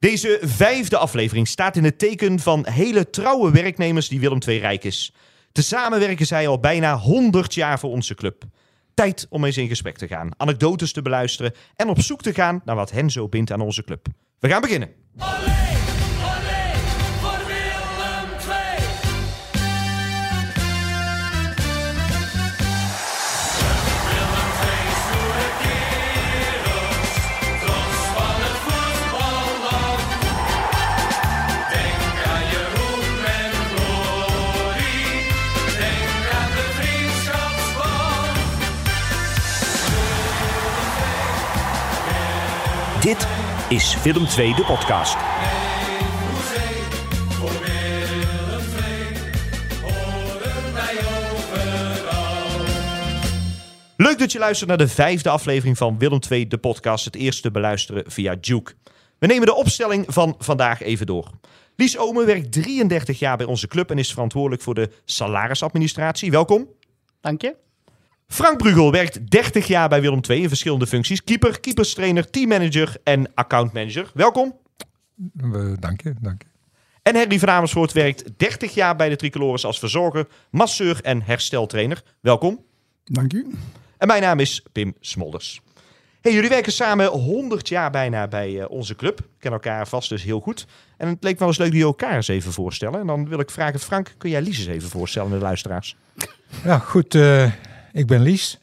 Deze vijfde aflevering staat in het teken van hele trouwe werknemers die Willem II rijk is. Tezamen werken zij al bijna 100 jaar voor onze club. Tijd om eens in gesprek te gaan, anekdotes te beluisteren en op zoek te gaan naar wat hen zo bindt aan onze club. We gaan beginnen. Is Willem II, de podcast. Leuk dat je luistert naar de vijfde aflevering van Willem II, de podcast. Het eerste beluisteren via Duke. We nemen de opstelling van vandaag even door. Lies Omen werkt 33 jaar bij onze club en is verantwoordelijk voor de salarisadministratie. Welkom. Dank je. Frank Brugel werkt 30 jaar bij Willem II in verschillende functies. Keeper, keeperstrainer, teammanager en accountmanager. Welkom. We- Dank je, dank je. En Henry van Amersfoort werkt 30 jaar bij de Tricolores als verzorger, masseur en hersteltrainer. Welkom. Dank u. En mijn naam is Pim Smolders. Hey, jullie werken samen 100 jaar bijna bij eh, onze club. Kennen elkaar vast dus heel goed. En het leek wel eens leuk dat jullie elkaar eens even voorstellen. En dan wil ik vragen, Frank, kun jij Lies eens even voorstellen aan de luisteraars? Ja, goed. eh, ik ben Lies.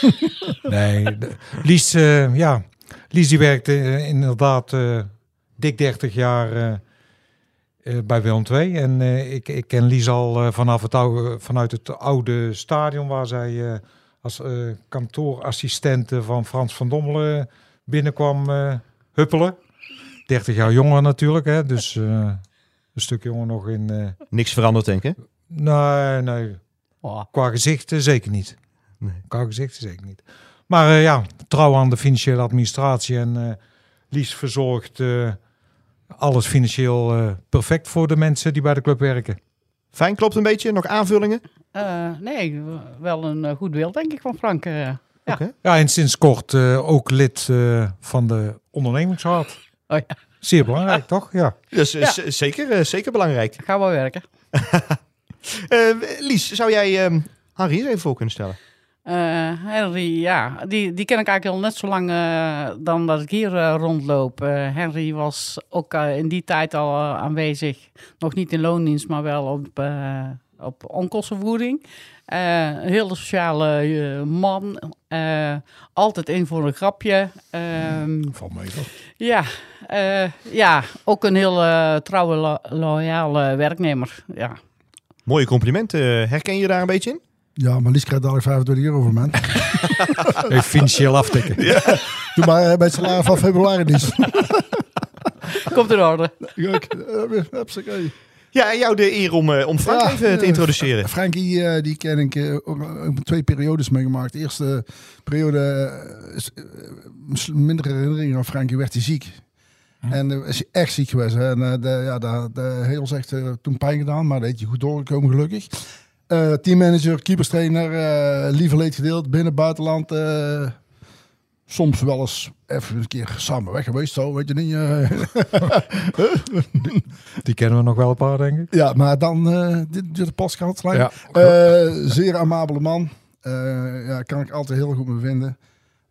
nee, Lies, eh, ja. Lies die werkt eh, inderdaad eh, dik 30 jaar eh, eh, bij Willem II. En eh, ik, ik ken Lies al eh, vanaf het oude, vanuit het oude stadion waar zij eh, als eh, kantoorassistente van Frans van Dommelen binnenkwam eh, huppelen. 30 jaar jonger natuurlijk, hè, dus eh, een stuk jonger nog in... eh, Niks veranderd, denk ik. Nee, nee. Oh, Qua gezichten zeker niet. Nee. Qua gezichten zeker niet. Maar eh, ja, trouw aan de financiële administratie en eh Lies verzorgt eh, alles financieel eh, perfect voor de mensen die bij de club werken. Fijn, klopt een beetje. Nog aanvullingen? eh, nee, wel een goed beeld denk ik van Frank. eh. Ja. Oké. Ja, en sinds kort eh, ook lid eh, van de ondernemingsraad. Oh ja, Zeer belangrijk, toch? Ja. Dus Ja. zeker, zeker belangrijk. gaan we werken. Lies, zou jij ehm Henri eens even voor kunnen stellen? Eh, Henry, ja, die, die ken ik eigenlijk al net zo lang eh, dan dat ik hier eh, rondloop. Eh, Henry was ook eh, in die tijd al aanwezig. Nog niet in loondienst, maar wel op, eh op onkostenvoeding. Eh, een hele sociale man. eh, altijd in voor een grapje. Ehm, Van mij toch? Ja, eh, ja, ook een heel eh, trouwe, lo- loyale werknemer. Ja. Mooie complimenten. Herken je daar een beetje in? Ja, maar Lies krijgt dadelijk 25 euro van mij. Even financieel aftikken. Doe maar eh, bij het salaris van februari, Lies. Komt in orde. Eh. Ja, en jou de eer om, eh, om Frank Ja, even te introduceren. Frankie, eh, die ken ik eh, twee periodes meegemaakt. De eerste periode minder herinneringen aan Frankie, werd hij ziek. En uh, is hij echt ziek geweest. hè. En de, ja, de, de heel echt eh, toen pijn gedaan, maar dat heeft hij goed doorgekomen gelukkig. Eh, teammanager, keeperstrainer, eh liever leed gedeeld, binnen, buitenland. eh, soms wel eens even een keer samen weg geweest, zo, weet je niet. eh. Die kennen we nog wel een paar, denk ik. ja, maar dan, eh dit, dit de pas gehad. Slijn. Ja. Eh, zeer amabele man. Eh ja, kan ik altijd heel goed mee vinden.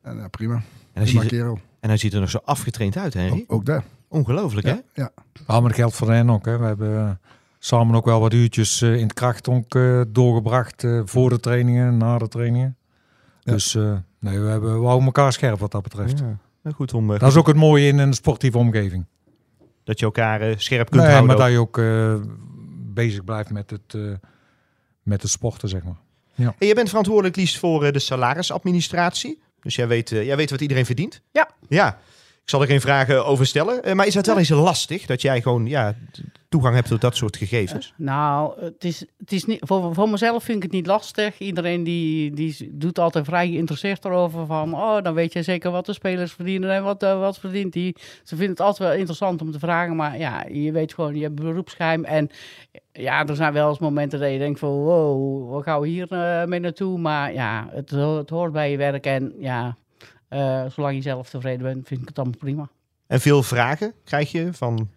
En ja, prima. En hij, ziet er, en hij ziet er nog zo afgetraind uit, Henry. Ook, ook daar. Ongelooflijk, hè? Ja. Ja, maar dat geldt voor hen ook. Hè. We hebben samen ook wel wat uurtjes eh, in het krachtonk eh, doorgebracht. eh, voor de trainingen, na de trainingen. Ja. Dus eh, nee, we, hebben, we houden elkaar scherp wat dat betreft. Ja. Nou, Goed om eh, Dat is ook het mooie in een sportieve omgeving. dat je elkaar eh, scherp kunt Nee, houden. maar ook. dat je ook eh, bezig blijft met het, eh, met het sporten, zeg maar. En je bent verantwoordelijk, Lies, voor eh, de salarisadministratie. Dus jij weet, jij weet wat iedereen verdient. Ja. Ja. Ik zal er geen vragen over stellen. Eh, maar is dat wel eens lastig dat jij gewoon ja, toegang hebt tot dat soort gegevens? Nou, het is, het is niet, voor, voor mezelf vind ik het niet lastig. Iedereen die, die doet altijd vrij geïnteresseerd erover van... oh, dan weet je zeker wat de spelers verdienen en wat, eh, wat verdient die. Ze vinden het altijd wel interessant om te vragen. Maar ja, je weet gewoon, je hebt beroepsgeheim. En ja, er zijn wel eens momenten dat je denkt van... wow, waar gaan we hier eh, mee naartoe? Maar ja, het, het hoort bij je werk. En ja, eh, zolang je zelf tevreden bent, vind ik het allemaal prima. En veel vragen krijg je van...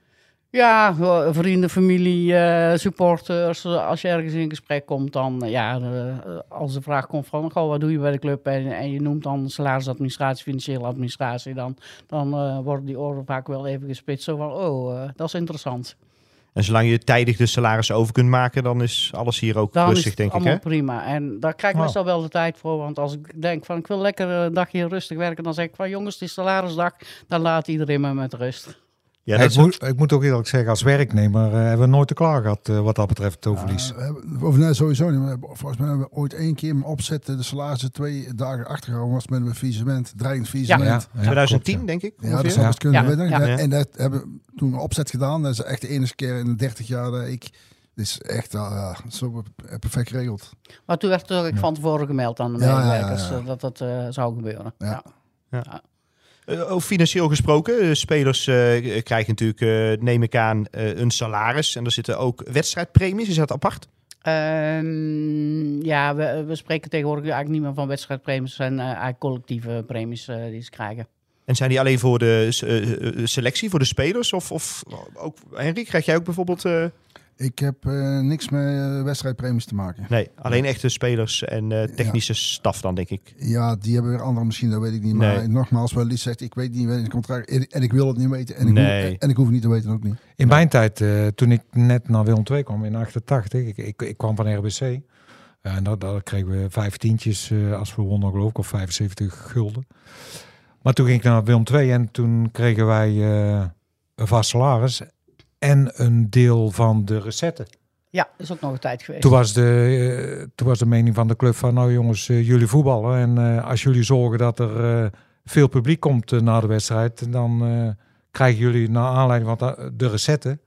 Ja, vrienden, familie, eh, supporters. Als je ergens in gesprek komt, dan eh, ja, als de vraag komt van, goh, wat doe je bij de club? En, en je noemt dan salarisadministratie, financiële administratie, dan, dan worden die oren vaak wel even gespitst. Zo van, oh, dat is interessant. En zolang je tijdig de salaris over kunt maken, dan is alles hier ook Dan rustig, is het denk ik. allemaal Hè? prima. En daar krijg ik Oh. meestal wel de tijd voor. Want als ik denk van, ik wil lekker een dagje rustig werken, dan zeg ik van, jongens, het is salarisdag. Dan laat iedereen me met rust. Ja, dat ik, moet, ik moet ook eerlijk zeggen, als werknemer eh, hebben we nooit te klaar gehad eh, wat dat betreft, het overlies. Ja, we hebben- of nee, sowieso niet. We hebben- Volgens mij hebben we ooit één keer opzetten de salarissen twee dagen achtergehouden was met een faillissement, dreigend faillissement. ja, 2010, klopt, denk ik. Ja, dat zou best kunnen. Ja, ik. ja. En- dat hebben we toen een opzet gedaan. Dat is echt de enige keer in de 30 jaar dat ik... Dit is echt uh, ja, zo perfect geregeld. Maar toen werd er ook van tevoren gemeld aan de Ja, ja, ja, medewerkers ja. eh, dat dat eh, zou gebeuren. Ja. Eh, over financieel gesproken, de spelers eh, krijgen natuurlijk, eh, neem ik aan, eh, een salaris. En er zitten ook wedstrijdpremies. Is dat apart? Ehm, ja, we, we spreken tegenwoordig eigenlijk niet meer van wedstrijdpremies. Het zijn eh, eigenlijk collectieve premies eh, die ze krijgen. En zijn die alleen voor de eh, eh, selectie, voor de spelers? Of, of ook, Henry, krijg jij ook bijvoorbeeld... Ik heb eh, niks met eh, wedstrijdpremies te maken. nee, alleen echte spelers en eh, technische staf dan, denk ik. Ja, die hebben weer andere misschien, dat weet ik niet. Maar Nee. nogmaals, wat Lies zegt, ik weet niet in het contract. En ik wil het niet weten. En ik, Nee. hoef, en ik hoef het niet te weten ook niet. In mijn tijd, eh, toen ik net naar Willem II kwam in 88, ik, ik, ik kwam van RBC. Eh, en daar, daar kregen we vijf tientjes eh, als we wonnen, geloof ik, of 75 gulden. Maar toen ging ik naar Willem II en toen kregen wij eh, een vast salaris en een deel van de recetten. Ja, is ook nog een tijd geweest. Toen was de, eh, toen was de mening van de club van, nou jongens, eh, jullie voetballen. En eh, als jullie zorgen dat er eh, veel publiek komt na de wedstrijd, dan eh, krijgen jullie, naar aanleiding van de, recetten,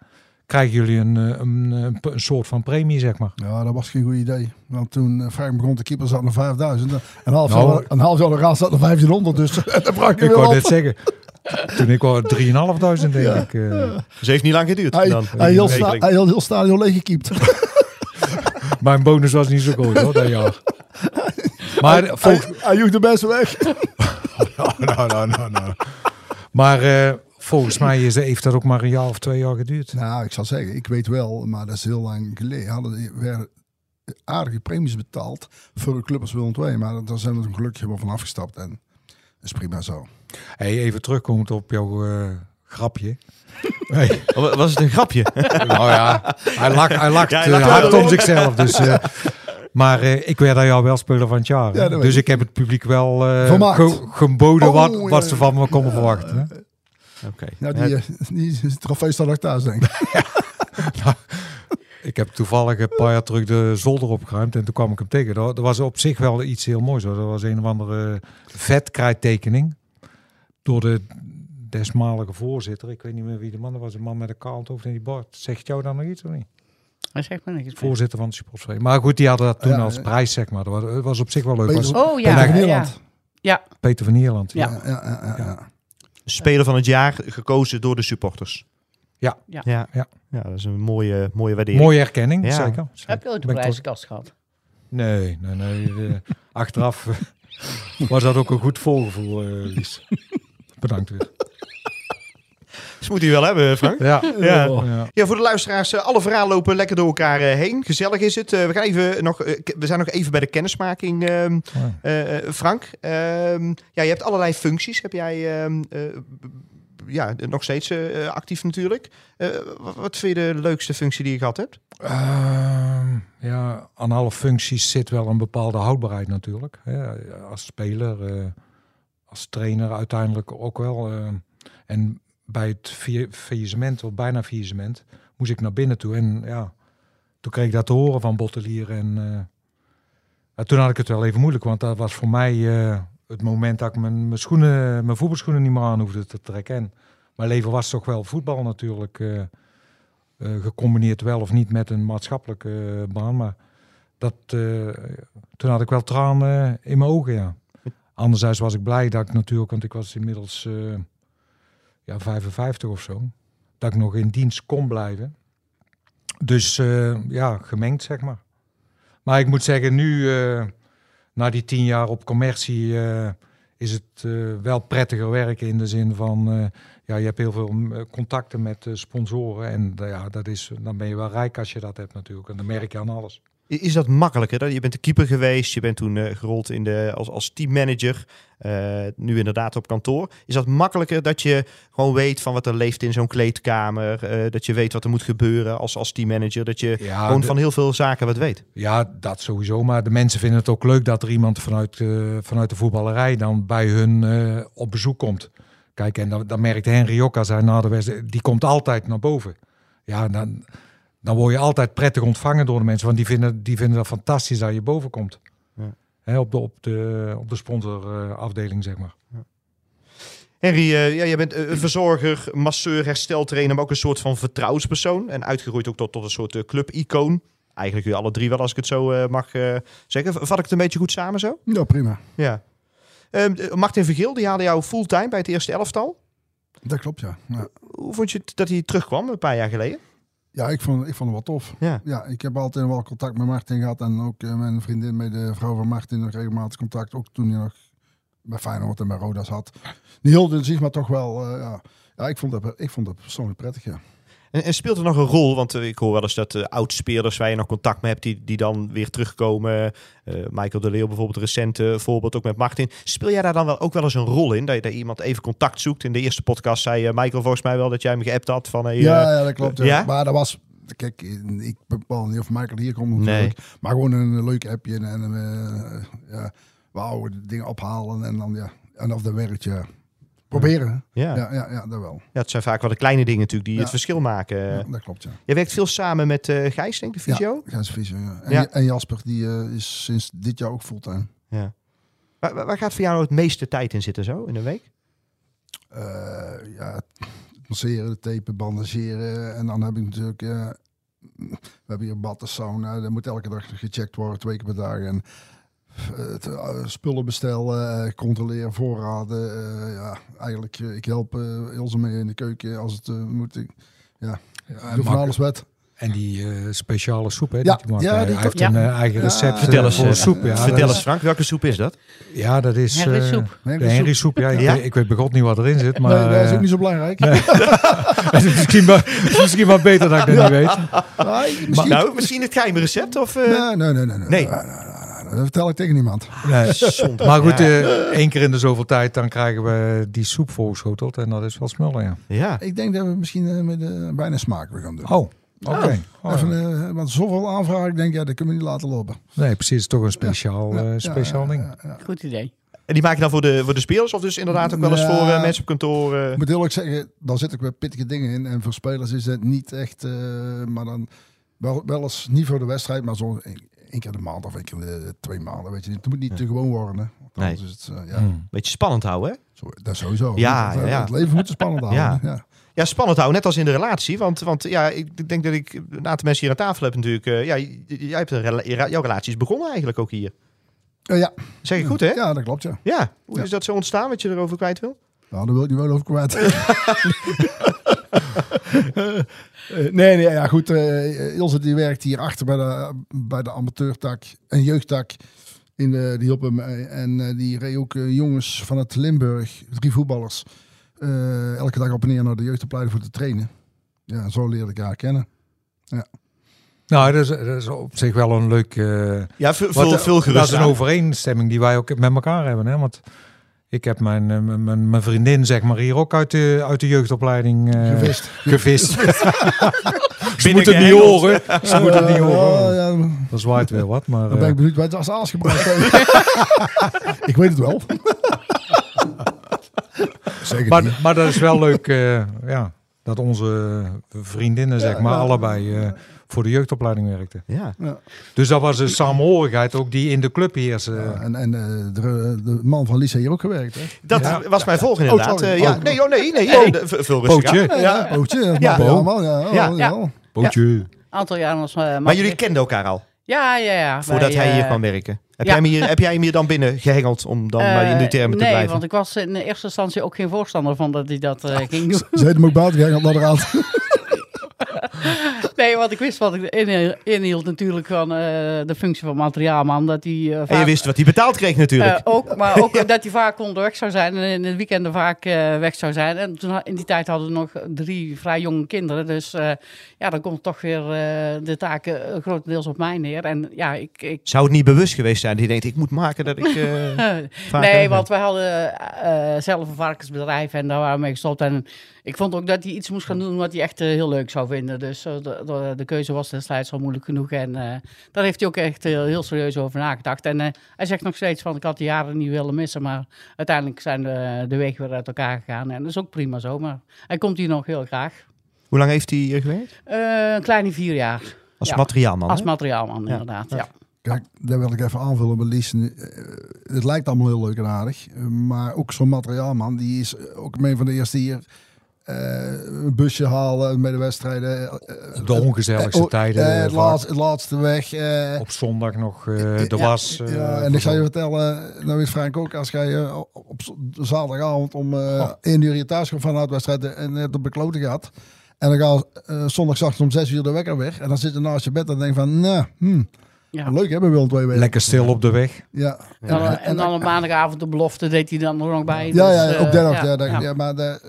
krijgen jullie een, een, een, een soort van premie, zeg maar. Ja, dat was geen goed idee. Want toen uh, Frank begon, de keeper zat nog 5000. Een half, Nou, jaar, een half jaar eraan zat nog 1500. Dus dat brak je Ik wel wou net zeggen, toen ik was 3.500 denk ik. eh. Dus heeft niet lang geduurd. Hij, dan, hij, heel sta, hij heel, heel stadion leeggekiept. Mijn bonus was niet zo groot hoor, dat jaar. Maar hij, volgens, hij joeg de best weg. nou, nou, nou, nou, nou. Maar eh, volgens mij is, heeft dat ook maar een jaar of twee jaar geduurd. Nou, ik zal zeggen, ik weet wel, maar dat is heel lang geleden. Hadden, werden aardige premies betaald voor een club als Willem II. Maar daar zijn we er gelukkig wel van afgestapt. En dat is prima zo. Hey, even terugkomend op jouw eh, grapje. Hey, Oh, Was het een grapje? nou ja, hij lacht, hij lacht, Ja, hij eh, lacht hard wel. om zichzelf. Dus, eh, maar eh, ik werd daar jou wel speler van het jaar. Ja, dus ik. ik heb het publiek wel eh, ge- geboden Oh, wat, ja, wat ja. ze van me konden verwachten. Oké. Nou, die, eh, die trofee staat nog thuis, denk ik. Ik heb toevallig een paar jaar terug de zolder opgeruimd en toen kwam ik hem tegen. Dat, dat was op zich wel iets heel moois. Hoor. Dat was een of andere vetkrijttekening door de desmalige voorzitter. Ik weet niet meer wie de man was. Een man met een kaal hoofd en die bord. Zegt jou dan nog iets of niet? Hij zegt me niks. Voorzitter van de supportersvereniging. Maar goed, die hadden dat toen Ja, als ja. prijs, zeg maar. Dat was, het was op zich wel leuk. Peter- Was Oh ja, Peter van ja, Nederland. ja. Peter van Nierland. Ja. Ja, ja, ja, ja, ja. Speler van het jaar gekozen door de supporters. Ja. Ja. Ja, Ja. dat is een mooie, mooie waardering. Mooie erkenning, Ja. zeker. Heb je ooit een prijzenkast gehad? Nee, nee, nee. achteraf eh, was dat ook een goed voorgevoel, eh, Lies. Bedankt weer. Dat moet hij wel hebben, Frank. Ja. Ja. ja. Ja, voor de luisteraars, eh, alle verhalen lopen lekker door elkaar eh, heen. Gezellig is het. Eh, we, gaan even nog, we zijn nog even bij de kennismaking, ehm, eh, eh, Frank. Ehm, ja, je hebt allerlei functies. Heb jij ehm, eh, ja, nog steeds eh, actief natuurlijk. Eh, wat, vind je de leukste functie die je gehad hebt? Ehm, ja, aan alle functies zit wel een bepaalde houdbaarheid natuurlijk. Hè. Als speler, eh, trainer uiteindelijk ook wel. eh. en bij het failli- faillissement, of bijna faillissement, moest ik naar binnen toe. En ja, toen kreeg ik dat te horen van Bottelier. En eh, toen had ik het wel even moeilijk, want dat was voor mij eh, het moment dat ik mijn, mijn, schoenen, mijn voetbalschoenen niet meer aan hoefde te trekken. En mijn leven was toch wel voetbal natuurlijk. gecombineerd wel of niet met een maatschappelijke baan. Maar dat, toen had ik wel tranen in mijn ogen, ja. Anderzijds was ik blij dat ik natuurlijk, want ik was inmiddels eh, ja, 55 of zo, dat ik nog in dienst kon blijven. Dus eh, ja, gemengd zeg maar. Maar ik moet zeggen, nu, eh, na die tien jaar op commercie, is het wel prettiger werken in de zin van, ja, je hebt heel veel mm, contacten met sponsoren. En ja, dat is, dan ben je wel rijk als je dat hebt natuurlijk. En dan merk je aan alles. Is dat makkelijker? Dat- Je bent de keeper geweest, je bent toen eh, gerold in de, als, als teammanager, eh, nu inderdaad op kantoor. Is dat makkelijker dat je gewoon weet van wat er leeft in zo'n kleedkamer, eh, dat je weet wat er moet gebeuren als, als teammanager, dat je Ja, gewoon de- van heel veel zaken wat weet? Ja, dat sowieso. Maar de mensen vinden het ook leuk dat er iemand vanuit, vanuit de voetballerij dan bij hun op bezoek komt. Kijk, en dan, dan merkt Henry ook als hij na de wedstrijd, die komt altijd naar boven. Ja, dan, dan word je altijd prettig ontvangen door de mensen, want die vinden, die vinden dat fantastisch dat je boven komt. Ja. Hè, op de, op de, op de sponsorafdeling, zeg maar. Henry, eh, ja, jij bent eh, een verzorger, masseur, hersteltrainer, maar ook een soort van vertrouwenspersoon. En uitgegroeid ook tot, tot een soort eh, club-icoon. Eigenlijk jullie alle drie wel, als ik het zo eh, mag eh, zeggen. Vat ik het een beetje goed samen zo? Ja, prima. Ja. Ehm, eh, Martin Vergeel, die haalde jou fulltime bij het eerste elftal. Dat klopt, ja. Ja, Hoe vond je het dat hij terugkwam een paar jaar geleden? Ja ik, vond, ik vond het wel tof. Ja. Ja, ik heb altijd wel contact met Martin gehad. En ook eh, mijn vriendin met de vrouw van Martin nog regelmatig contact. Ook toen hij nog bij Feyenoord en bij Roda zat. Niet heel intensief, maar toch wel. eh, ja, ja ik, vond dat, ik vond dat persoonlijk prettig, ja. En, en speelt er nog een rol? Want eh, ik hoor wel eens dat uh, oud-spelers waar je nog contact mee hebt, die, die dan weer terugkomen. Eh, Michael de Leeuw bijvoorbeeld, recent eh, voorbeeld ook met Martin. Speel jij daar dan wel ook wel eens een rol in? Dat je dat iemand even contact zoekt? In de eerste podcast zei Michael volgens mij wel dat jij hem geappt had van... Hey, ja, ja, dat klopt. Ja. Maar dat was... Kijk, ik bepaal niet of Michael hier komt natuurlijk. Maar gewoon een leuk appje. En eh ja, houden dingen ophalen. En dan ja, en of dat werkt, ja. Proberen. ja. Ja, ja, ja, dat wel. Ja, het zijn vaak wel de kleine dingen natuurlijk die Ja. het verschil maken. Ja, dat klopt, ja. Jij werkt veel samen met eh Gijs, denk ik, de fysio? Ja, Gijs Visser, ja. En, en Jasper, die eh, is sinds dit jaar ook fulltime. Ja. Waar, waar- gaat voor jou nou het meeste tijd in zitten zo, in een week? Eh, ja, masseren, tapen, bandageren. En dan heb ik natuurlijk... we hebben hier bad, de sauna. Dat moet elke dag gecheckt worden, twee keer per dag. En het, eh, spullen bestellen, eh, controleren, voorraden. eh, ja, eigenlijk, ik help Ilse mee in de keuken als het moet. Ik, ja, Ja, ik doe van alles wet. En die eh, speciale soep, hè? Ja, die hij maakt. ja, hij heeft een eigen Ja. recept Vertel eens, voor soep. Ja, Vertel eens is- Frank, welke soep is dat? Ja, dat is... Henry eh, soep. De Henry soep, ja. Ik, Ja? weet- ik weet begot niet wat erin zit, maar... nee, dat is ook niet zo belangrijk. het is misschien, maar, misschien maar beter dat ik dat niet weet. Misschien- Nou, misschien het geheime recept? Of, eh, Nee, nee, nee. nee, nee. Nee. Dat vertel ik tegen niemand. Nee. Maar goed, Ja. eh, één keer in de zoveel tijd dan krijgen we die soep voorgeschoteld. En dat is wel smullen, ja. Ja. Ik denk dat we misschien eh, met de bijna smaak weer gaan doen. Oh, oké. Oh, Even, eh, want zoveel aanvragen, ik denk ja, dat kunnen we niet laten lopen. Nee, precies. Het is toch een speciaal, Ja, eh, speciaal ja, ding. ja, ja. Goed idee. En die maak je dan voor de, voor de spelers of dus inderdaad ook wel eens Ja. voor eh, mensen op kantoor? eh? Ik moet eerlijk zeggen, dan zit ik met pittige dingen in. En voor spelers is het niet echt, eh, maar dan wel, wel eens niet voor de wedstrijd, maar zo één, keer de maand of één keer de twee maanden. Weet je, het moet niet te gewoon worden. Hè. Nee. is het, eh, ja, Hmm. Beetje spannend houden, hè? zo, dat is sowieso. Ja, het, ja, ja. het leven moet spannend houden. Ja. Ja. Spannend houden, net als in de relatie. Want, want ja, ik denk dat ik een aantal mensen hier aan tafel heb natuurlijk. eh, ja, jij hebt een rela- jouw relatie is begonnen eigenlijk ook hier. Eh, ja. Zeg ik goed, hè? Ja, dat klopt, ja. Ja. Hoe is dat zo ontstaan, wat je erover kwijt wil? Nou, daar wil ik niet wel over kwijt. Eh, nee, nee, ja goed. eh Ilse die werkt hier achter bij de, bij de amateurtak en jeugdtak. In de, die hielp hem eh, en eh, die reed ook eh, jongens van het Limburg, drie voetballers, eh, elke dag op en neer naar de jeugdopleiding voor te trainen. Ja, zo leerde ik haar kennen. Nou, dat is, dat is op zich wel een leuk... eh, Ja, veel, wat, veel, veel gerust Dat is een overeenstemming die wij ook met elkaar hebben. Hè? Want ik heb mijn, eh, mijn, mijn- mijn vriendin, zeg maar, hier ook uit de, uit de jeugdopleiding eh, Gevist. gevist. Ze moeten het niet horen. Ze moeten het niet horen. ja, Dan zwaait weer wat, maar... dan ben eh, ik benieuwd wat je als aas gebruikt ik weet het wel. Zeker maar, maar dat is wel leuk, eh, ja, dat onze vriendinnen, zeg maar, allebei eh, voor de jeugdopleiding werkten. Ja. Ja. Dus dat was een samenhorigheid ook die in de club heerste. Ja, en en eh, de, de man van Lisa hier ook gewerkt, hè? Dat Ja. was mijn volgende Oh, inderdaad. Eh, ja, Oh. nee, oh, nee, nee. nee, de- veel rustig Pootje. aan. Ja, pootje. Ja. allemaal. Ja, Ja. oh, Ja. Pootje. Aantal jaren als uh, Maar jullie kenden elkaar al, Ja, ja, ja. voordat Wij, hij hier eh, kwam werken. Heb, ja. jij hem hier, heb jij hem hier dan binnen gehengeld om dan maar in die eh, termen te nee, blijven? want ik was in eerste instantie ook geen voorstander van dat hij dat eh, ging doen. Ze heeft hem ook buiten gegaan naar de raad. Nee, want ik wist wat ik inhield, natuurlijk van eh, de functie van materiaalman. Dat die, eh, En je wist wat hij betaald kreeg natuurlijk. Eh, ook, maar ook dat hij vaak onderweg zou zijn en in de weekenden vaak weg zou zijn. En toen, in die tijd hadden we nog drie vrij jonge kinderen. Dus ja, dan komt toch weer de taken grotendeels op mij neer. En ja, ik... ik Zou het niet bewust geweest zijn? Die denkt, ik moet maken dat ik... nee, want wij hadden zelf een varkensbedrijf en daar waren we mee gestopt. En ik vond ook dat hij iets moest gaan doen wat hij echt eh, heel leuk zou vinden. Dus eh, de, de, de keuze was destijds al moeilijk genoeg. En eh, daar heeft hij ook echt heel, heel serieus over nagedacht. En eh, hij zegt nog steeds van, ik had die jaren niet willen missen. Maar uiteindelijk zijn de, de wegen weer uit elkaar gegaan. En dat is ook prima zo. Maar hij komt hier nog heel graag. Hoe lang heeft hij hier gewerkt? Eh, een kleine vier jaar. Als Ja. materiaalman. Als materiaalman, Ja. inderdaad. Ja. Kijk, daar wil ik even aanvullen bij Lies. Het lijkt allemaal heel leuk en aardig. Maar ook zo'n materiaalman, die is ook een van de eerste hier. Eh, een busje halen met de wedstrijden. eh, Op de ongezelligste eh, oh, tijden. eh, eh, het, laatste, weg. eh, Op zondag nog eh, de Ja. was. eh, ja, en ik zou je vertellen, nou weet Frank ook, als jij eh, op zaterdagavond om eh Oh. 1 uur je thuis komt vanuit de wedstrijd en net op bekloten gaat. En dan gaat uh, zondag om 6 uur de wekker weg. En dan zit je naast je bed en denk van, nou, hm, Ja. leuk hè, bij Willem twee weken. Lekker stil op de weg. Ja. Dan, en, dan op maandagavond de belofte deed hij dan nog bij. Ja, Dus, ja, eh, ook dat nog. ja, ja. ja, maar de,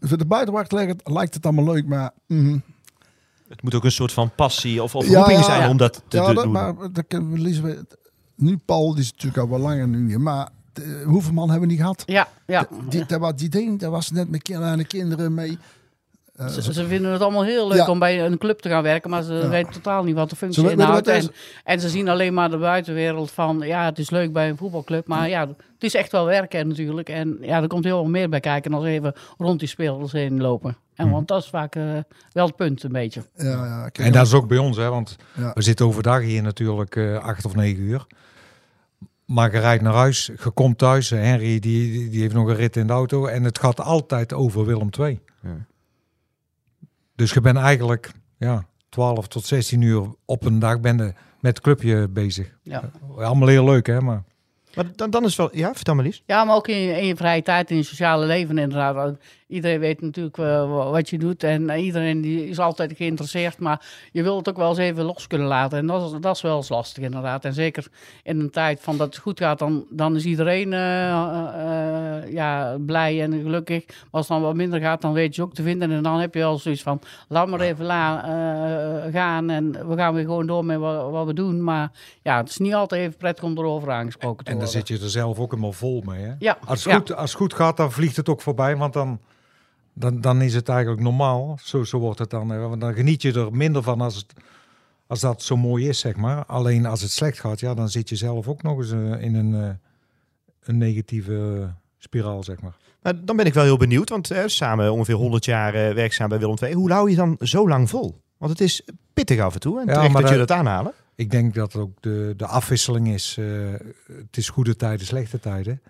voor de buitenwacht lijkt het, lijkt het allemaal leuk, maar... mhm. Het moet ook een soort van passie of, of Ja, roeping zijn Ja. om dat te, ja, te dat, doen. maar dat we. Nu Paul, die is natuurlijk al wel langer nu hier, maar eh, hoeveel man hebben we niet gehad? Ja, ja. Die, dat, was- die ding, dat was net met kleine kinderen mee. Eh, Ze, ze vinden het allemaal heel leuk Ja. om bij een club te gaan werken, maar ze Ja. weten totaal niet wat de functie inhoudt. En, ze zien alleen maar de buitenwereld van, ja, het is leuk bij een voetbalclub, maar ja, het is echt wel werken natuurlijk. En ja, er komt heel veel meer bij kijken dan even rond die spelers heen lopen. En Mhm. want dat is vaak eh, wel het punt een beetje. ja, ja, kijk, En dat is ook bij ons, hè, want Ja. we zitten overdag hier natuurlijk eh, acht of negen uur. Maar je rijdt naar huis, je komt thuis. Henry die, die- die heeft nog een rit in de auto. En het gaat altijd over Willem II. Ja. Dus je bent eigenlijk ja, 12 tot 16 uur op een dag ben je met het clubje bezig. Ja. Allemaal heel leuk, hè? Maar Maar dan, dan is wel... Ja, vertel maar Lies. Ja, maar ook in je, in je vrije tijd, in je sociale leven inderdaad. Iedereen weet natuurlijk wa- wat je doet en eh, iedereen die is altijd geïnteresseerd. Maar je wilt het ook wel eens even los kunnen laten. En dat is, dat is wel eens lastig inderdaad. En zeker in een tijd van dat het goed gaat, dan, dan is iedereen eh, ja, blij en gelukkig. Maar als het dan wat minder gaat, dan weet je ook te vinden. En dan heb je wel zoiets van, laat maar even la, gaan en we gaan weer gewoon door met wat, wat we doen. Maar ja, het is niet altijd even prettig om erover aangesproken te en dan worden. zit je er zelf ook helemaal vol mee. Hè? Ja, Als, het ja. goed, als het goed gaat, dan vliegt het ook voorbij. Want dan, dan, dan is het eigenlijk normaal. Zo, zo wordt het dan. Want dan geniet je er minder van als, het, als dat zo mooi is, zeg maar. Alleen als het slecht gaat, ja, dan zit je zelf ook nog eens eh, in een, eh, een negatieve spiraal, zeg maar. Maar dan ben ik wel heel benieuwd, want eh, samen ongeveer 100 jaar eh, werkzaam bij Willem II. Hoe hou je dan zo lang vol? Want het is pittig af en toe en Ja, terecht maar dat je dat- aanhalen. Ik denk dat ook de, de afwisseling is. het is goede tijden, slechte tijden.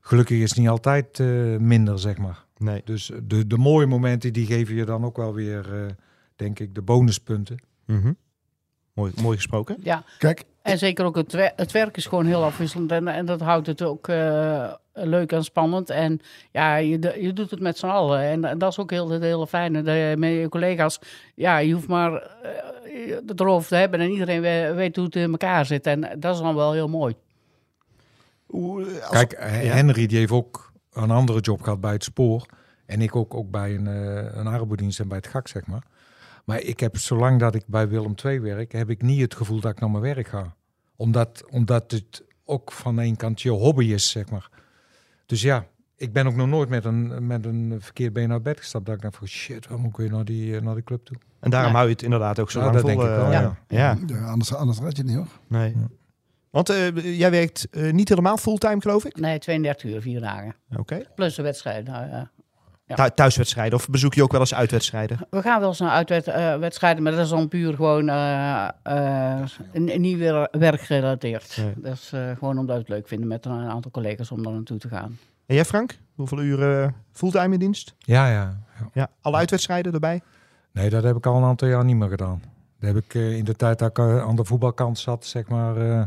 Gelukkig is het niet altijd minder, zeg maar. Nee. Dus de, de mooie momenten, die geven je dan ook wel weer, eh, denk ik, de bonuspunten. Mhm. Mooi, mooi gesproken. ja. Kijk, En zeker ook het, wer- het werk is gewoon heel afwisselend en, en dat houdt het ook eh, leuk en spannend. En ja, je, je doet het met z'n allen en dat is ook heel, het hele fijne. Dat je met je collega's, ja, je hoeft maar eh, het erover te hebben en iedereen we- weet hoe het in elkaar zit. En dat is dan wel heel mooi. Hoe, als- Kijk, eh, Henry die heeft ook een andere job gehad bij het spoor. En ik ook, ook bij een, eh een arbeidsdienst en bij het GAK, zeg maar. Maar ik heb, zolang dat ik bij Willem II werk, heb ik niet het gevoel dat ik naar mijn werk ga. Omdat, omdat het ook van één kant je hobby is, zeg maar. Dus ja, ik ben ook nog nooit met een, met een verkeerd been uit bed gestapt. Dat ik dacht van shit, waarom moet ik weer naar die, eh, naar die club toe? en daarom Ja. hou je het inderdaad ook zo Ja, lang dat vol. denk ik wel, eh, ja. ja. ja, anders, anders red je het niet hoor. Nee. Want eh, jij werkt eh, niet helemaal fulltime, geloof ik? Nee, 32 uur, vier dagen. Oké. Plus de wedstrijd. Nou, ja. Ja. Thu- Thuiswedstrijden of bezoek je ook wel eens uitwedstrijden? We gaan wel eens naar uitwedstrijden, maar dat is dan puur gewoon eh, eh, niet weer werkgerelateerd. Nee. Dat is eh, gewoon omdat we het leuk vinden met een aantal collega's om daar naartoe te gaan. En jij Frank? Hoeveel uren eh, fulltime in dienst? Ja, ja. ja. Ja, alle uitwedstrijden erbij? Nee, dat heb ik al een aantal jaar niet meer gedaan. Dat heb ik eh, in de tijd dat ik eh, aan de voetbalkant zat, zeg maar, eh,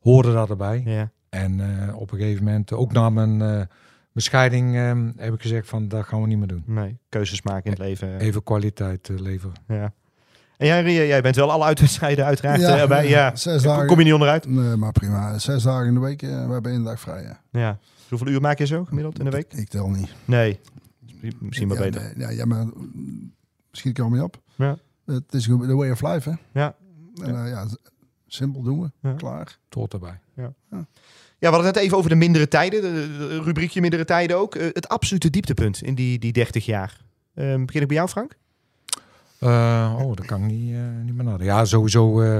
hoorde dat erbij. Ja. En eh, op een gegeven moment, ook na mijn eh, bescheiding, eh, heb ik gezegd van dat gaan we niet meer doen. Nee, keuzes maken in het leven. Even kwaliteit eh, leveren. Ja. En jij, jij bent wel alle uitwedstrijden uiteraard Ja, erbij. Ja. zes Kom- dagen. Kom je niet onderuit? Nee, maar prima. Zes dagen in de week. we hebben één dag vrij. Ja. Ja. Hoeveel uur maak je zo gemiddeld in de week? Ik tel niet. Nee. Misschien maar ja, beter. nee, ja, ja, maar misschien kan me op. Ja. Het is de way of life, hè? Ja. En, eh, ja, simpel doen we. Ja. Klaar. Hoort erbij. Ja, we hadden het net even over de mindere tijden. De, rubriekje mindere tijden ook. Eh, het absolute dieptepunt in die, die 30 jaar. Ehm, begin ik bij jou, Frank? Eh, oh, dat kan ik niet, eh, niet meer nadenken. Ja, sowieso eh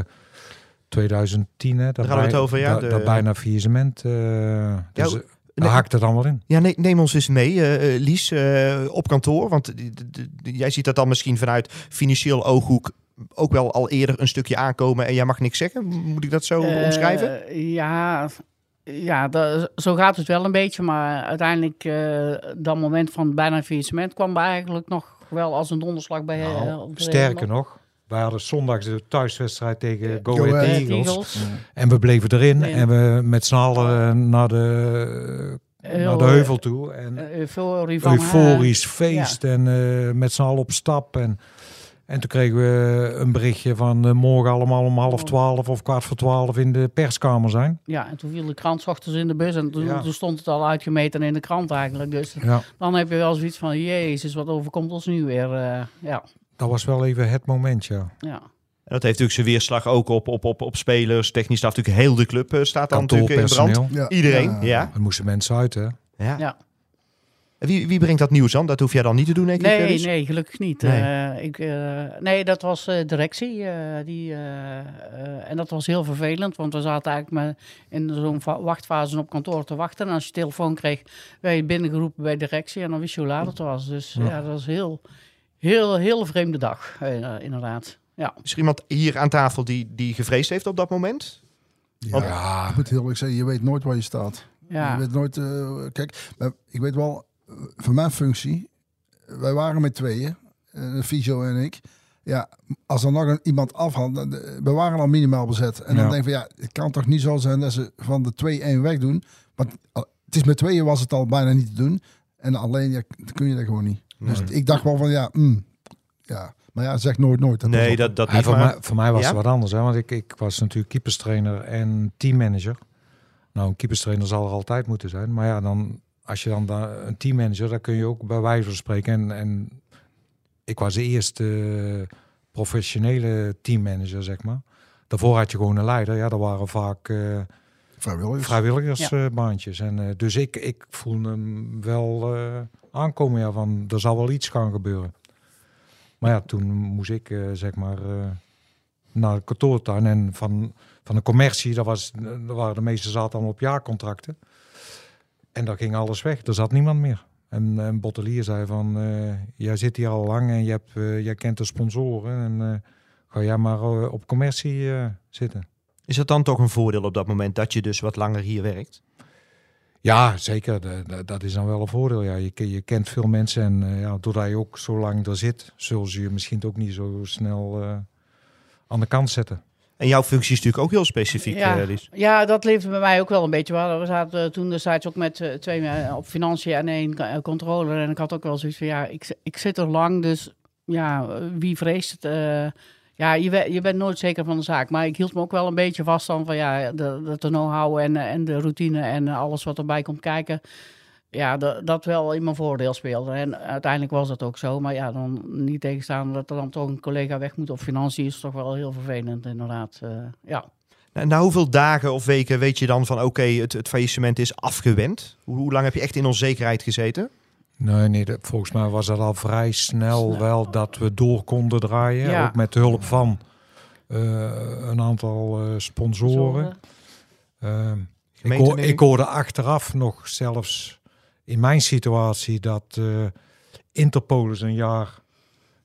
2010. Hè, dat Daar hadden we het over, ja, Dat, de- dat bijna faillissement. eh dus Ja, daar haakt het allemaal in. Ja, ne- neem ons eens mee, Lies, eh, op kantoor. Want jij ziet dat dan misschien vanuit financieel ooghoek ook wel al eerder een stukje aankomen en jij mag niks zeggen. Moet ik dat zo Eh, omschrijven? Ja, ja da- zo gaat het wel een beetje. Maar uiteindelijk, eh, dat moment van bijna faillissement kwam eigenlijk nog wel als een donderslag bij. eh, Nou, de sterker nog, wij hadden zondags de thuiswedstrijd tegen Go, Go Ahead Eagles. Eagles. En we bleven erin Nee. en we met z'n allen naar de, Heel, naar de heuvel toe. En Eh, euforisch feest en eh, met z'n allen op stap. En, en toen kregen we een berichtje van eh, morgen allemaal om half twaalf of kwart voor twaalf in de perskamer zijn. ja, en toen viel de krant 's ochtends in de bus en toen, Ja. toen stond het al uitgemeten in de krant eigenlijk. Dus Ja, dan heb je wel zoiets van, jezus, wat overkomt ons nu weer? eh, ja, dat was wel even het moment, ja. ja. En dat heeft natuurlijk zijn weerslag ook op, op, op, op spelers, technisch staf. Natuurlijk heel de club eh, staat dan natuurlijk in brand. Ja. Iedereen, ja. Er moesten mensen uit, hè. ja. Wie, wie brengt dat nieuws aan? Dat hoef jij dan niet te doen, denk ik. eh, Nee, nee, gelukkig niet. Nee. Nee, ik, eh, nee dat was eh, directie. eh, die, eh, eh, en dat was heel vervelend, want we zaten eigenlijk met, in zo'n wachtfase op kantoor te wachten. En als je telefoon kreeg, werd je binnengeroepen bij directie en dan wist je hoe laat het was. Dus ja, Ja. dat was heel, heel, heel vreemde dag, eh, inderdaad. Ja. Is er iemand hier aan tafel die, die gevreesd heeft op dat moment? Ja, Ja, Ik moet heel eerlijk zeggen, je weet nooit waar je staat. Ja. Je weet nooit... eh, kijk, maar ik weet wel, eh, voor mijn functie, wij waren met tweeën, uh, Fysio en ik. Ja, als er nog een, iemand dan, eh, we waren al minimaal bezet. En dan denk ik van, ja, het kan toch niet zo zijn dat ze van de twee één weg doen. Want eh, het is met tweeën was het al bijna niet te doen. En alleen, ja, dan kun je dat gewoon niet. Dus ik dacht wel van, ja, mm, ja. Maar ja, zeg nooit nooit. Dat nee, dat, dat Ja, niet. voor, maar- mij, voor mij was Ja? het wat anders, hè? want ik, ik was natuurlijk keeperstrainer en teammanager. Nou, een keeperstrainer zal er altijd moeten zijn. Maar ja, dan, als je dan da- een teammanager, dan kun je ook bij wijze van spreken. En, en ik was de eerste eh, professionele teammanager, zeg maar. Daarvoor had je gewoon een leider. Ja, dat waren vaak eh, Vrijwilligers. vrijwilligersbaantjes. en, eh, dus ik, ik voelde hem wel eh, aankomen ja, van er zal wel iets gaan gebeuren. Maar ja, toen moest ik eh, zeg maar eh, naar de kantoortuin en van, van de commercie, dat was, daar waren de meeste zaten allemaal op jaarcontracten. En daar ging alles weg, er zat niemand meer. En, en Bottelier zei van, eh, jij zit hier al lang en je hebt, eh, jij kent de sponsoren en eh, ga jij maar op commercie zitten. Is dat dan toch een voordeel op dat moment dat je dus wat langer hier werkt? Ja, zeker. De- de- dat is dan wel een voordeel. Ja, je, je kent veel mensen en ja, doordat je ook zo lang er zit, zullen ze je misschien ook niet zo snel aan de kant zetten. En jouw functie is natuurlijk ook heel specifiek, Ja. eh, Lies. Ja, dat leefde bij mij ook wel een beetje. We, zaten toen destijds ook met eh, twee eh, op financiën en één controller. En ik had ook wel zoiets van, ja, ik, ik zit er lang, dus ja, wie vreest het? ja, je, je bent nooit zeker van de zaak. Maar ik hield me ook wel een beetje vast dan van, ja, de, de, know-how en, en de routine en alles wat erbij komt kijken. Ja, dat, dat wel in mijn voordeel speelde. En uiteindelijk was dat ook zo. Maar ja, dan niet tegenstaan dat er dan toch een collega weg moet op financiën is toch wel heel vervelend, inderdaad. eh, ja. Na, na hoeveel dagen of weken weet je dan van oké, het, het faillissement is afgewend? Hoe, hoe lang heb je echt in onzekerheid gezeten? Nee, nee volgens mij was dat al vrij snel Snel. wel dat we door konden draaien. Ja. Ook met de hulp van eh, een aantal eh, sponsoren. Ehm, ik, Gemeente, hoor- denk ik ik? hoorde achteraf nog zelfs in mijn situatie dat Interpol eens een jaar,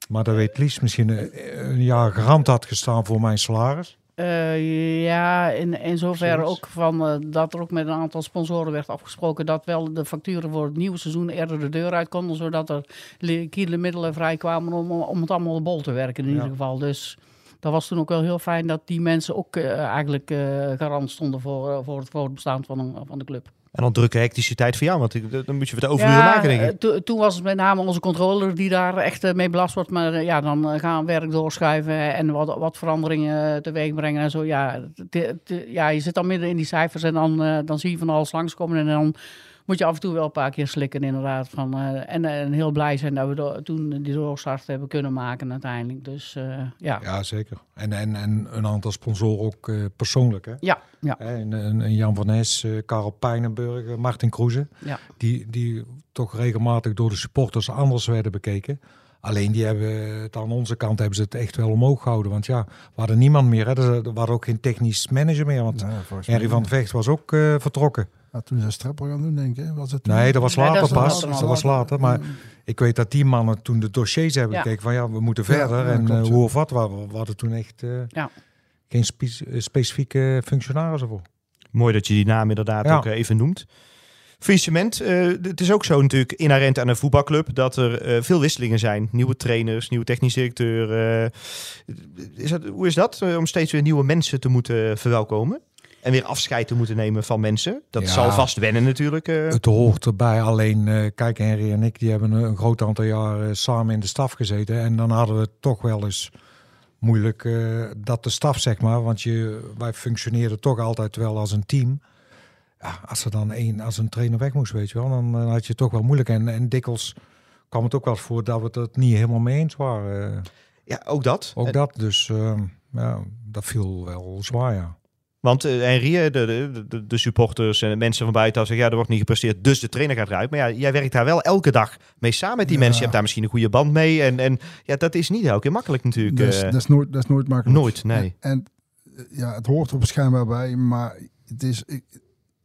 maar dat weet Lies misschien, eh, een jaar garant had gestaan voor mijn salaris. Eh, ja, in, in zoverre Zoiets. ook van dat er ook met een aantal sponsoren werd afgesproken dat wel de facturen voor het nieuwe seizoen eerder de deur uit konden, zodat er liquide middelen vrij kwamen om, om het allemaal bol te werken in Ja. ieder geval. Dus dat was toen ook wel heel fijn dat die mensen ook eigenlijk garant stonden voor, voor het voortbestaan van, een, van de club. En dan drukke hectische tijd voor jou, want ik- dan moet je wat overuren maken, denk eh, ik. to- toen was het met name onze controller die daar echt eh, mee belast wordt. Maar eh, ja, dan eh, gaan we werk doorschuiven en wat, wat veranderingen teweeg brengen en zo. Ja, ja, je zit dan midden in die cijfers en dan, eh, dan zie je van alles langskomen. En dan moet je af en toe wel een paar keer slikken inderdaad. Van, eh, en, en heel blij zijn dat we do- toen die doorstart hebben kunnen maken uiteindelijk. Dus eh, ja. Ja, zeker. En, en, en een aantal sponsoren ook eh, persoonlijk. Hè? Ja, En, en, en Jan van Nes, eh, Karel Pijnenburg, eh, Martin Kroeze. ja. Die, die toch regelmatig door de supporters anders werden bekeken. Alleen die hebben het aan onze kant hebben ze het echt wel omhoog gehouden. Want ja, we hadden niemand meer. Hè. Er, er was ook geen technisch manager meer. Want mij- Henry van de Vecht was ook eh, vertrokken. Ja, toen ze strappel gaan doen, denk ik. Was het toen? Nee, dat was Nee, later dat pas. Dat was later. Maar Mm. ik weet dat die mannen toen de dossiers hebben Ja. gekeken van ja, we moeten verder. ja, en klopt, eh, hoe of wat, we, we hadden toen echt eh, Ja. geen spe- eh, specifieke functionarissen voor. Mooi dat je die naam inderdaad Ja. ook even noemt. Faillissement, eh, het is ook zo natuurlijk inherent aan een voetbalclub dat er eh, veel wisselingen zijn. Nieuwe trainers, nieuwe technisch directeur. eh, is dat, hoe is dat om steeds weer nieuwe mensen te moeten verwelkomen? En weer afscheid te moeten nemen van mensen? Dat Ja. zal vast wennen natuurlijk. eh. Het hoort erbij. Alleen, eh, kijk, Henry en ik die hebben een, een groot aantal jaren samen in de staf gezeten. En dan hadden we het toch wel eens moeilijk eh, dat de staf, zeg maar. Want je, wij functioneerden toch altijd wel als een team. Ja, als er dan één, als een trainer weg moest, weet je wel, dan, had je het toch wel moeilijk. En, en dikwijls kwam het ook wel voor dat we het niet helemaal mee eens waren. Ja, ook dat. ook En- dat. Dus eh, ja, dat viel wel zwaar, ja. Want eh Henry, eh, de, de, de, supporters en de mensen van buitenaf zeggen... ja, er wordt niet gepresteerd, dus de trainer gaat eruit. Maar ja, jij werkt daar wel elke dag mee samen met die Ja. mensen. Je hebt daar misschien een goede band mee. En, en ja, dat is niet elke keer makkelijk natuurlijk. Dat is, eh. dat, is nooit, dat is nooit makkelijk. Nooit, nee. En, en, eh, ja, het hoort er waarschijnlijk bij, maar het is, ik,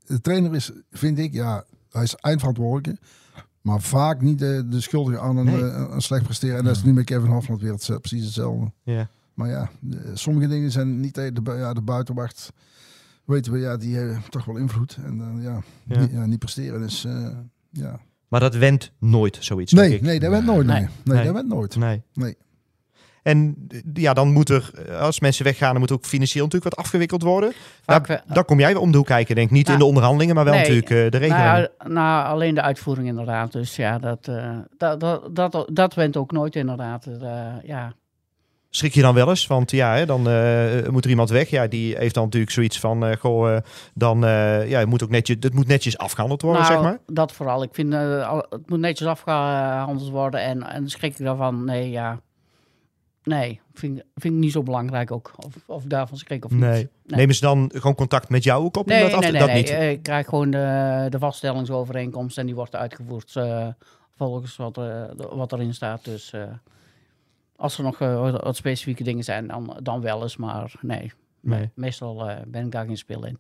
de trainer is, vind ik, ja, hij is eindverantwoordelijke. Maar vaak niet de, de schuldige aan een, Nee. eh, een slecht presteren. En dat is nu met Kevin Hofland weer het, precies hetzelfde. ja. Maar ja, de- sommige dingen zijn niet de, de, ja, de buitenwacht. Weten we, ja, die hebben toch wel invloed. En dan ja, Ja. Niet, ja, niet presteren. Dus eh, ja. Maar dat went nooit zoiets. denk Nee, ik. nee, dat werd nooit. Nee, Nee. nee, Nee. dat werd nooit. Nee. Nee. En eh, ja, dan moet er, eh, als mensen weggaan, dan moet ook financieel natuurlijk wat afgewikkeld worden. Daar, we- daar kom jij weer om de hoek kijken, denk ik. Niet in de onderhandelingen, maar wel Nee. natuurlijk eh, de regeling. Nou, ja, nou, alleen de uitvoering inderdaad. Dus ja, dat, eh, dat, dat, dat, dat went ook nooit inderdaad. Eh, ja. Schrik je dan wel eens? Want ja, hè, dan eh, moet er iemand weg. Ja, die heeft dan natuurlijk zoiets van, eh, goh, eh, dan ja, het moet ook netjes, het moet netjes afgehandeld worden, nou, zeg maar. dat vooral. Ik vind het moet netjes afgehandeld worden. En, en schrik ik daarvan? Nee, ja. Nee, vind, ik- vind ik niet zo belangrijk ook. Of, of daarvan schrik of Nee. niet. Nee. Nemen ze dan gewoon contact met jou ook op? Nee, dat af nee, te- nee, dat nee. niet. Ik krijg gewoon de, de vaststellingsovereenkomst en die wordt uitgevoerd volgens wat, eh, wat erin staat. Dus als er nog eh, wat- wat specifieke dingen zijn, dan, dan wel eens. Maar nee, Nee. meestal eh, ben ik daar geen spil in.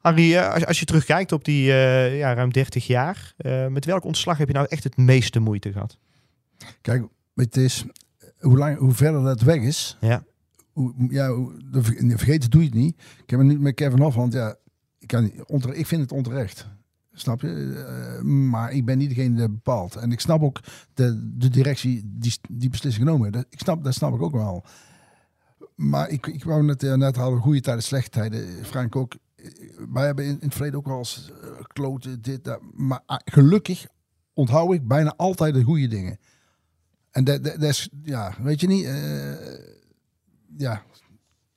Harry, eh, als, als je terugkijkt op die eh, ja, ruim 30 jaar, eh, met welk ontslag heb je nou echt het meeste moeite gehad? Kijk, het is hoe, lang, hoe verder dat weg is. Ja. Hoe, ja, hoe, vergeten doe je het niet. Ik heb het nu met Kevin Hofland. Ja, ik, kan, niet- ontere- ik vind het onterecht. Snap je? Eh, maar ik ben niet degene die dat bepaalt. En ik snap ook de, de directie die die beslissing genomen heeft. Dat, ik snap, dat snap ik ook wel. Maar ik, ik wou net, eh, net hadden goede tijden, slechte tijden. Frank ook. Eh, Wij hebben in, in het verleden ook wel eens kloten, dit, dat. Maar ah, gelukkig onthoud ik bijna altijd de goede dingen. En dat, dat, dat is, ja, weet je niet, eh, ja,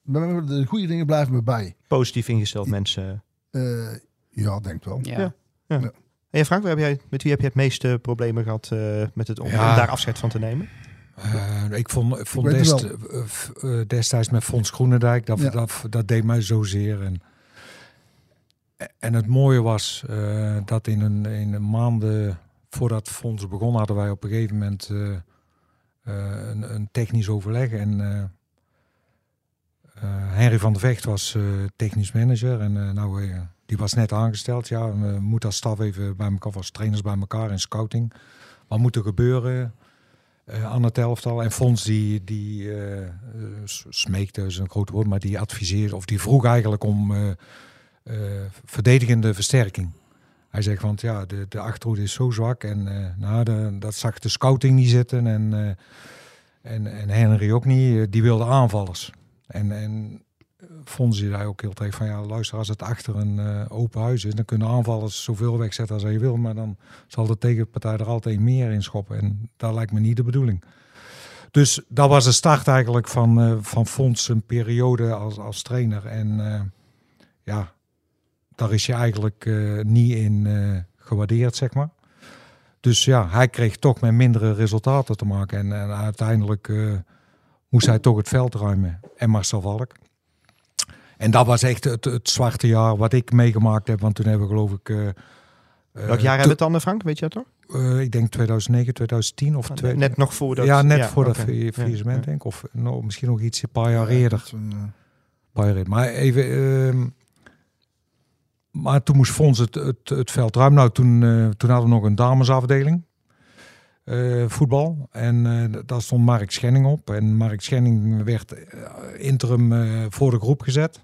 de goede dingen blijven me bij. Positief ingesteld mensen. Eh, ja, denk wel. Ja. Ja. En jij, Frank, waar heb jij, met wie heb je het meeste problemen gehad eh, met het, om, Ja. om daar afscheid van te nemen? Eh, ik vond, ik vond het dest- eh, destijds met Fons Groenendijk, dat, Ja. dat, dat deed mij zozeer. En, en het mooie was eh, dat in een, in een maanden voordat Fons begon, hadden wij op een gegeven moment eh, eh, een, een technisch overleg. En eh, eh, Henry van der Vecht was eh, technisch manager. En eh, nou, die was net aangesteld. Ja, we moeten als staf even bij elkaar, als trainers bij elkaar in scouting. Wat moet er gebeuren? eh, aan het elftal. En Fons die, die eh, eh, smeekte, is een groot woord, maar die adviseerde, of die vroeg eigenlijk om verdedigende versterking. Hij zegt, want ja, de, de achterhoede is zo zwak en nou, dat zag de scouting niet zitten en, en, en Henry ook niet. Die wilde aanvallers. En, en Fonzie zei ook heel tijd van ja, luister, als het achter een eh, open huis is, dan kunnen aanvallers zoveel wegzetten als je wil, maar dan zal de tegenpartij er altijd meer in schoppen. En dat lijkt me niet de bedoeling. Dus dat was de start eigenlijk van, eh van Fons periode als, als trainer. En eh, ja, daar is je eigenlijk niet in gewaardeerd, zeg maar. Dus ja, hij kreeg toch met mindere resultaten te maken. En, en uiteindelijk moest hij toch het veld ruimen. En Marcel Valk. En dat was echt het, het zwarte jaar wat ik meegemaakt heb. Want toen hebben we geloof ik... eh, eh, Welk jaar hebben we het dan, Frank? Weet je dat toch? eh, ik denk 2009, 2010 of twee, Net nog voordat... ja, net voor dat oké. fa- faillissement, Ja, denk ik. Of nou, misschien nog iets een paar jaar eerder. Dat, eh, paar jaar eerder. Maar even... ehm, maar toen moest Fons het, het, het veld ruimen. Nou, toen, toen hadden we nog een damesafdeling. voetbal. En daar stond Mark Schenning op. En Mark Schenning werd interim voor de groep gezet.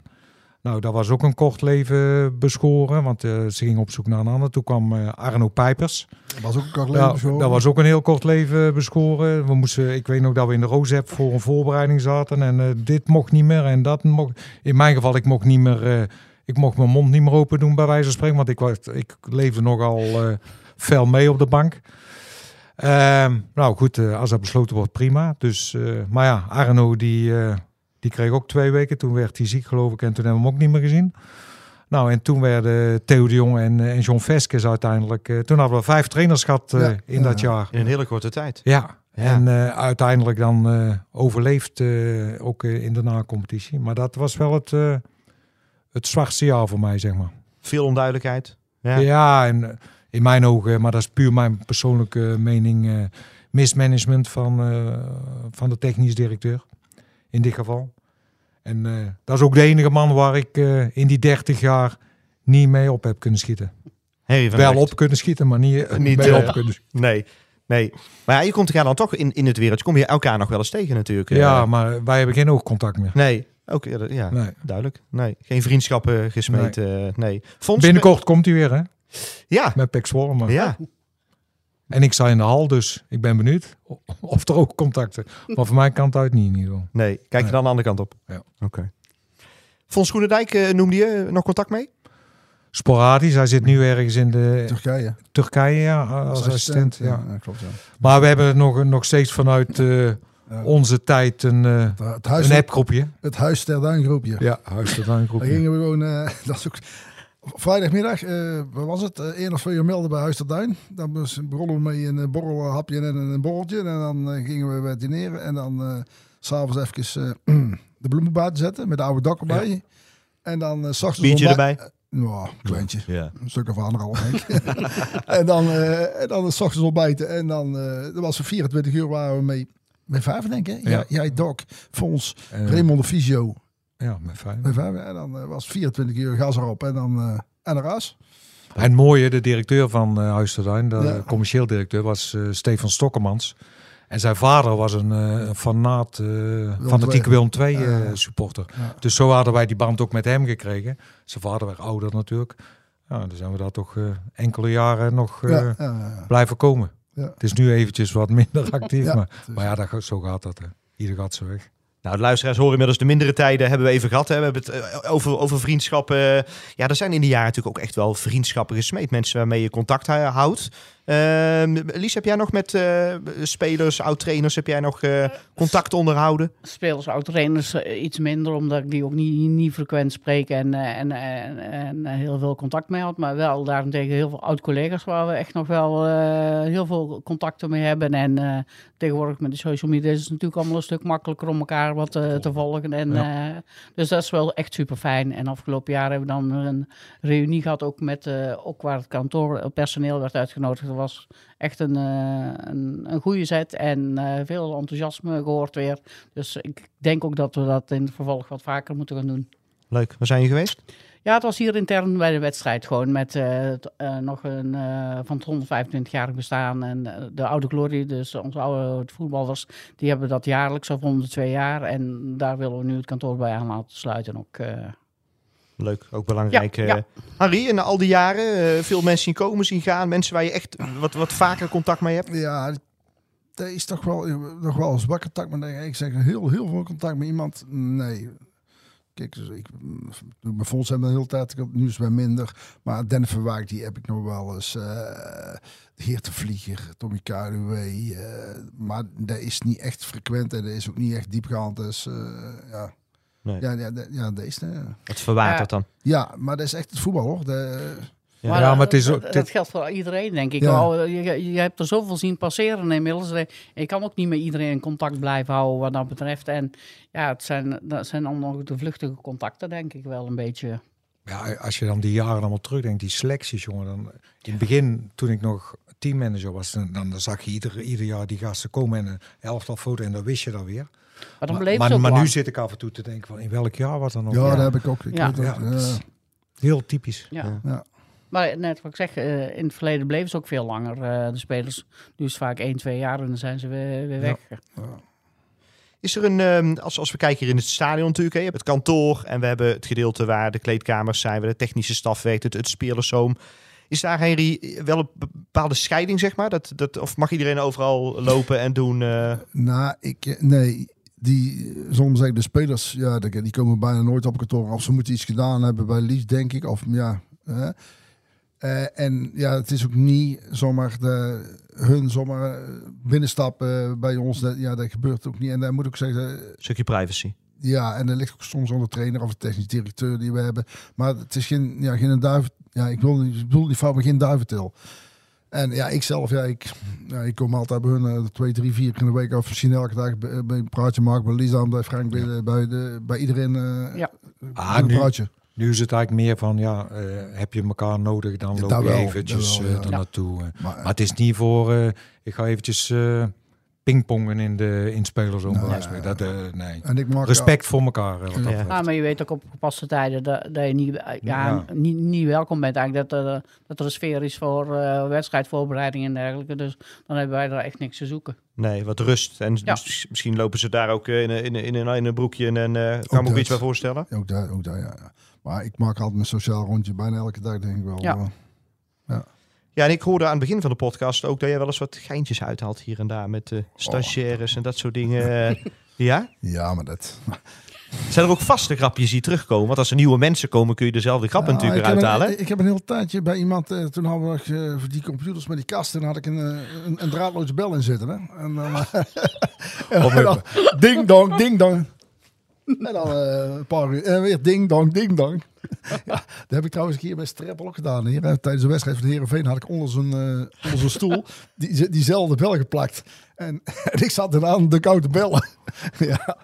Nou, dat was ook een kort leven beschoren. Want eh, ze ging op zoek naar een ander. Toen kwam eh, Arno Pijpers. dat was ook een kort leven zo. dat was ook een heel kort leven beschoren. We moesten, ik weet nog dat we in de Rozep voor een voorbereiding zaten. En eh, dit mocht niet meer en dat mocht. In mijn geval, ik mocht niet meer. ik mocht mijn mond niet meer open doen, bij wijze van spreken. Want ik, was, ik leefde nogal fel mee op de bank. Ehm, nou goed, als dat besloten wordt, prima. Dus, maar ja, Arno die, die kreeg ook twee weken. Toen werd hij ziek, geloof ik. En toen hebben we hem ook niet meer gezien. Nou, en toen werden Theo de Jong en, eh, en John Veskes uiteindelijk... eh, toen hadden we vijf trainers gehad eh, Ja, in ja. dat jaar. In een hele korte tijd. Ja, Ja. en eh, uiteindelijk dan eh, overleefd eh, ook eh, in de na-competitie. Maar dat was wel het, eh, het zwartste jaar voor mij, zeg maar. Veel onduidelijkheid. Ja. Ja, en in mijn ogen, maar dat is puur mijn persoonlijke mening, eh, mismanagement van, eh, van de technisch directeur. In dit geval. En eh, dat is ook de enige man waar ik eh, in die 30 jaar niet mee op heb kunnen schieten. Harry van Wel op kunnen schieten, maar niet, Niet, niet mee eh, op kunnen schieten. Nee, nee. Maar ja, je komt elkaar dan toch in, in het wereldje. Kom je elkaar nog wel eens tegen natuurlijk. eh. Ja, maar wij hebben geen oogcontact meer. Nee, ook ja, Nee. duidelijk. Nee, geen vriendschappen gesmeten. Nee. nee. Binnenkort komt hij weer, hè? Ja, Met Pek Zwolle. ja. En ik sta in de hal, dus ik ben benieuwd of er ook contacten. Maar van mijn kant uit niet in ieder geval. Nee, kijk je Nee. dan de andere kant op. Ja. Oké. Fons Groenendijk eh, noemde je nog contact mee? Sporadisch, hij zit nu ergens in de Turkije. Turkije ja, als assistent. Ja. klopt. Ja. Maar we hebben nog, nog steeds vanuit eh, Ja. onze tijd een, eh, Het huis, een appgroepje. het huis ter Duingroepje. Ja, huis de Daar groepje. gingen we gewoon, eh, dat is ook vrijdagmiddag, eh wat was het, eh, één of twee uur melden bij Huis ter Duin. Dan begonnen we met een borrelhapje en een borreltje. En dan eh, gingen we bij dineren en dan eh, s s'avonds even de bloemen buiten zetten met de oude dak erbij. En dan uh, s'ochtends Biertje ontbij- erbij? Nou, kleintje. Ja. Een stuk of anderhalf, denk ik. en dan, en dan s ochtends ontbijten. En dan, dat was voor 24 uur waren we mee. Met vijf, denk ik. Ja. Jij, Doc, Fons, Raymond de Fysio. Ja, met fijn. Met vijf. En dan eh, was 24 uur gas erop. En dan eh en. En mooie, de directeur van eh Huis de Duin, de Ja. commercieel directeur, was Stefan Stokkemans. En zijn vader was een een fanaat, eh fanatieke Willem II Ja. supporter. Ja. Dus zo hadden wij die band ook met hem gekregen. Zijn vader werd ouder natuurlijk. Ja, dan zijn we daar toch enkele jaren nog ja, blijven komen. Het is nu eventjes wat minder actief, maar, maar ja, dat, zo gaat dat. Hè. Ieder gaat zo weg. Nou, de luisteraars horen inmiddels de mindere tijden hebben we even gehad. Hè. We hebben het eh, over, over vriendschappen. Ja, er zijn in die jaren natuurlijk ook echt wel vriendschappen gesmeed. Mensen waarmee je contact houdt. Ehm Lies, heb jij nog met eh, spelers, oud-trainers, heb jij nog eh, contact onderhouden? Spelers, oud-trainers eh, iets minder, omdat ik die ook niet, niet frequent spreek en, eh, en, en, en eh, heel veel contact mee had. Maar wel daarentegen heel veel oud-collega's waar we echt nog wel eh, heel veel contacten mee hebben. En eh, tegenwoordig met de social media is het natuurlijk allemaal een stuk makkelijker om elkaar wat eh, te volgen. En, eh, dus dat is wel echt super fijn. En afgelopen jaar hebben we dan een reunie gehad, ook, met, eh, ook waar het kantoor, het personeel werd uitgenodigd. Was echt een, eh, een, een goede zet en eh, veel enthousiasme gehoord weer. Dus ik denk ook dat we dat in het vervolg wat vaker moeten gaan doen. Leuk. Waar zijn je geweest? Ja, het was hier intern bij de wedstrijd gewoon met eh, nog een van het 125-jarig bestaan. En de oude glorie, dus onze oude voetballers, die hebben dat jaarlijks of om de twee jaar. En daar willen we nu het kantoor bij aan laten sluiten ook. Eh. Leuk, ook belangrijk. Ja, eh. ja. Harry, in al die jaren eh, veel mensen zien komen, zien gaan. Mensen waar je echt wat, wat vaker contact mee hebt. Ja, dat is toch wel, nog wel eens wat contact met. Ik zeg heel, heel veel contact met iemand. Nee. kijk, dus ik, toen bij Fons hebben de hele tijd, ik- nu is het wel minder. Maar Dennis Verwijk, die heb ik nog wel eens. eh de Heer te Vlieger, Tommy Karuwe. eh maar dat is niet echt frequent en dat is ook niet echt diepgaand. Dus eh, ja. Nee. Ja, ja, dat- ja, deze. eh. Wat verwatert dan? Ja, maar dat is echt het voetbal hoor. De, Ja. Ja, maar het is ook- dat, dit- geldt voor iedereen, denk ik. Ja. Al, je, je hebt er zoveel zien passeren inmiddels. Eh, Je kan ook niet met iedereen in contact blijven houden wat dat betreft. En ja, het zijn, dat zijn dan nog de vluchtige contacten, denk ik wel een beetje. Ja, als je dan die jaren allemaal terugdenkt, die selecties, jongen. Dan, in het begin, toen ik nog teammanager was, dan, dan zag je ieder, ieder jaar die gasten komen en een elftal foto en dan wist je dat weer. Maar dan Maar, bleef maar, het ook maar nu zit ik af en toe te denken van in welk jaar was dat nog? ja, Ja, dat heb ik ook. Ik Ja. weet Ja, ook, ja. Heel typisch. Ja. Ja. Maar net wat ik zeg, eh, in het verleden bleven ze ook veel langer, eh, de spelers. Nu is het vaak 1, 2 jaar en dan zijn ze weer, weer weg. Is er een, ehm, als, als we kijken hier in het stadion natuurlijk, hè, je hebt het kantoor en we hebben het gedeelte waar de kleedkamers zijn, waar de technische staf werkt, het, het. Is daar, Henry, wel een bepaalde scheiding, zeg maar? Dat, dat, of mag iedereen overal lopen en doen? eh, Nou, ik, nee, die, soms zeggen de spelers, ja, die, die komen bijna nooit op kantoor. Of ze moeten iets gedaan hebben bij Lies, denk ik. Of ja. hè. Eh, en ja, het is ook niet zomaar de, hun zomaar eh, binnenstappen bij ons. Dat, ja, dat gebeurt ook niet. En daar moet ik zeggen, eh, stukje privacy. ja, en dat ligt ook soms aan de trainer of de technisch directeur die we hebben. Maar het is geen, ja, geen duif. Ja, ik wil niet, ik bedoel die maar geen duiventil. En ja, ik zelf, ja, ik, ja, ik kom altijd bij hun eh, twee, drie, vier keer in de week of misschien elke dag bij, bij een praatje maken bij Lisa, bij Frank, bij, bij, de, bij iedereen eh, Ja. Ah, een nu- praatje. Nu is het eigenlijk meer van, ja, eh, heb je elkaar nodig, dan Ja, loop je wel, eventjes wel, eh, ja. naartoe. eh. Maar, Maar het is niet voor, eh, ik ga eventjes eh pingpongen in de in spelers om Nee. dat, eh, nee. en ik maak Respect voor elkaar. eh, wat dat Ja. Ah, maar je weet ook op gepaste tijden dat, dat je niet, ja, Ja. Niet, niet welkom bent eigenlijk. Dat, er dat er een sfeer is voor eh, wedstrijdvoorbereiding en dergelijke. Dus dan hebben wij daar echt niks te zoeken. Nee, wat rust. En Ja. mis- misschien lopen ze daar ook eh, in, een- in, een- in, een, in een broekje en eh kan me ook dat. iets bij voorstellen. Ook daar, ook daar, ja, ja. Maar ik maak altijd mijn sociaal rondje bijna elke dag, denk ik wel. Ja. Eh, Ja, en ik hoorde aan het begin van de podcast ook dat jij wel eens wat geintjes uithaalt hier en daar met de stagiaires en dat soort dingen. Eh, ja? ja, maar dat... Zijn er ook vaste grapjes die terugkomen? Want als er nieuwe mensen komen, kun je dezelfde grap Ja, natuurlijk ik eruit een- halen. Ik heb een heel tijdje bij iemand, eh, toen hadden we eh, voor die computers met die kasten, had ik een, eh, een, een draadloze bel in zitten. Hè? En eh, en dan ding dong, ding dong. En dan eh, een paar uur, en weer ding dong, ding dong. ja, dat heb ik trouwens een keer bij Streppel ook gedaan. Hier, hè. Tijdens de wedstrijd van de Heerenveen had ik onder zijn, eh, onder zijn stoel die, diezelfde bel geplakt. En, en ik zat eraan aan de koude bellen. ja.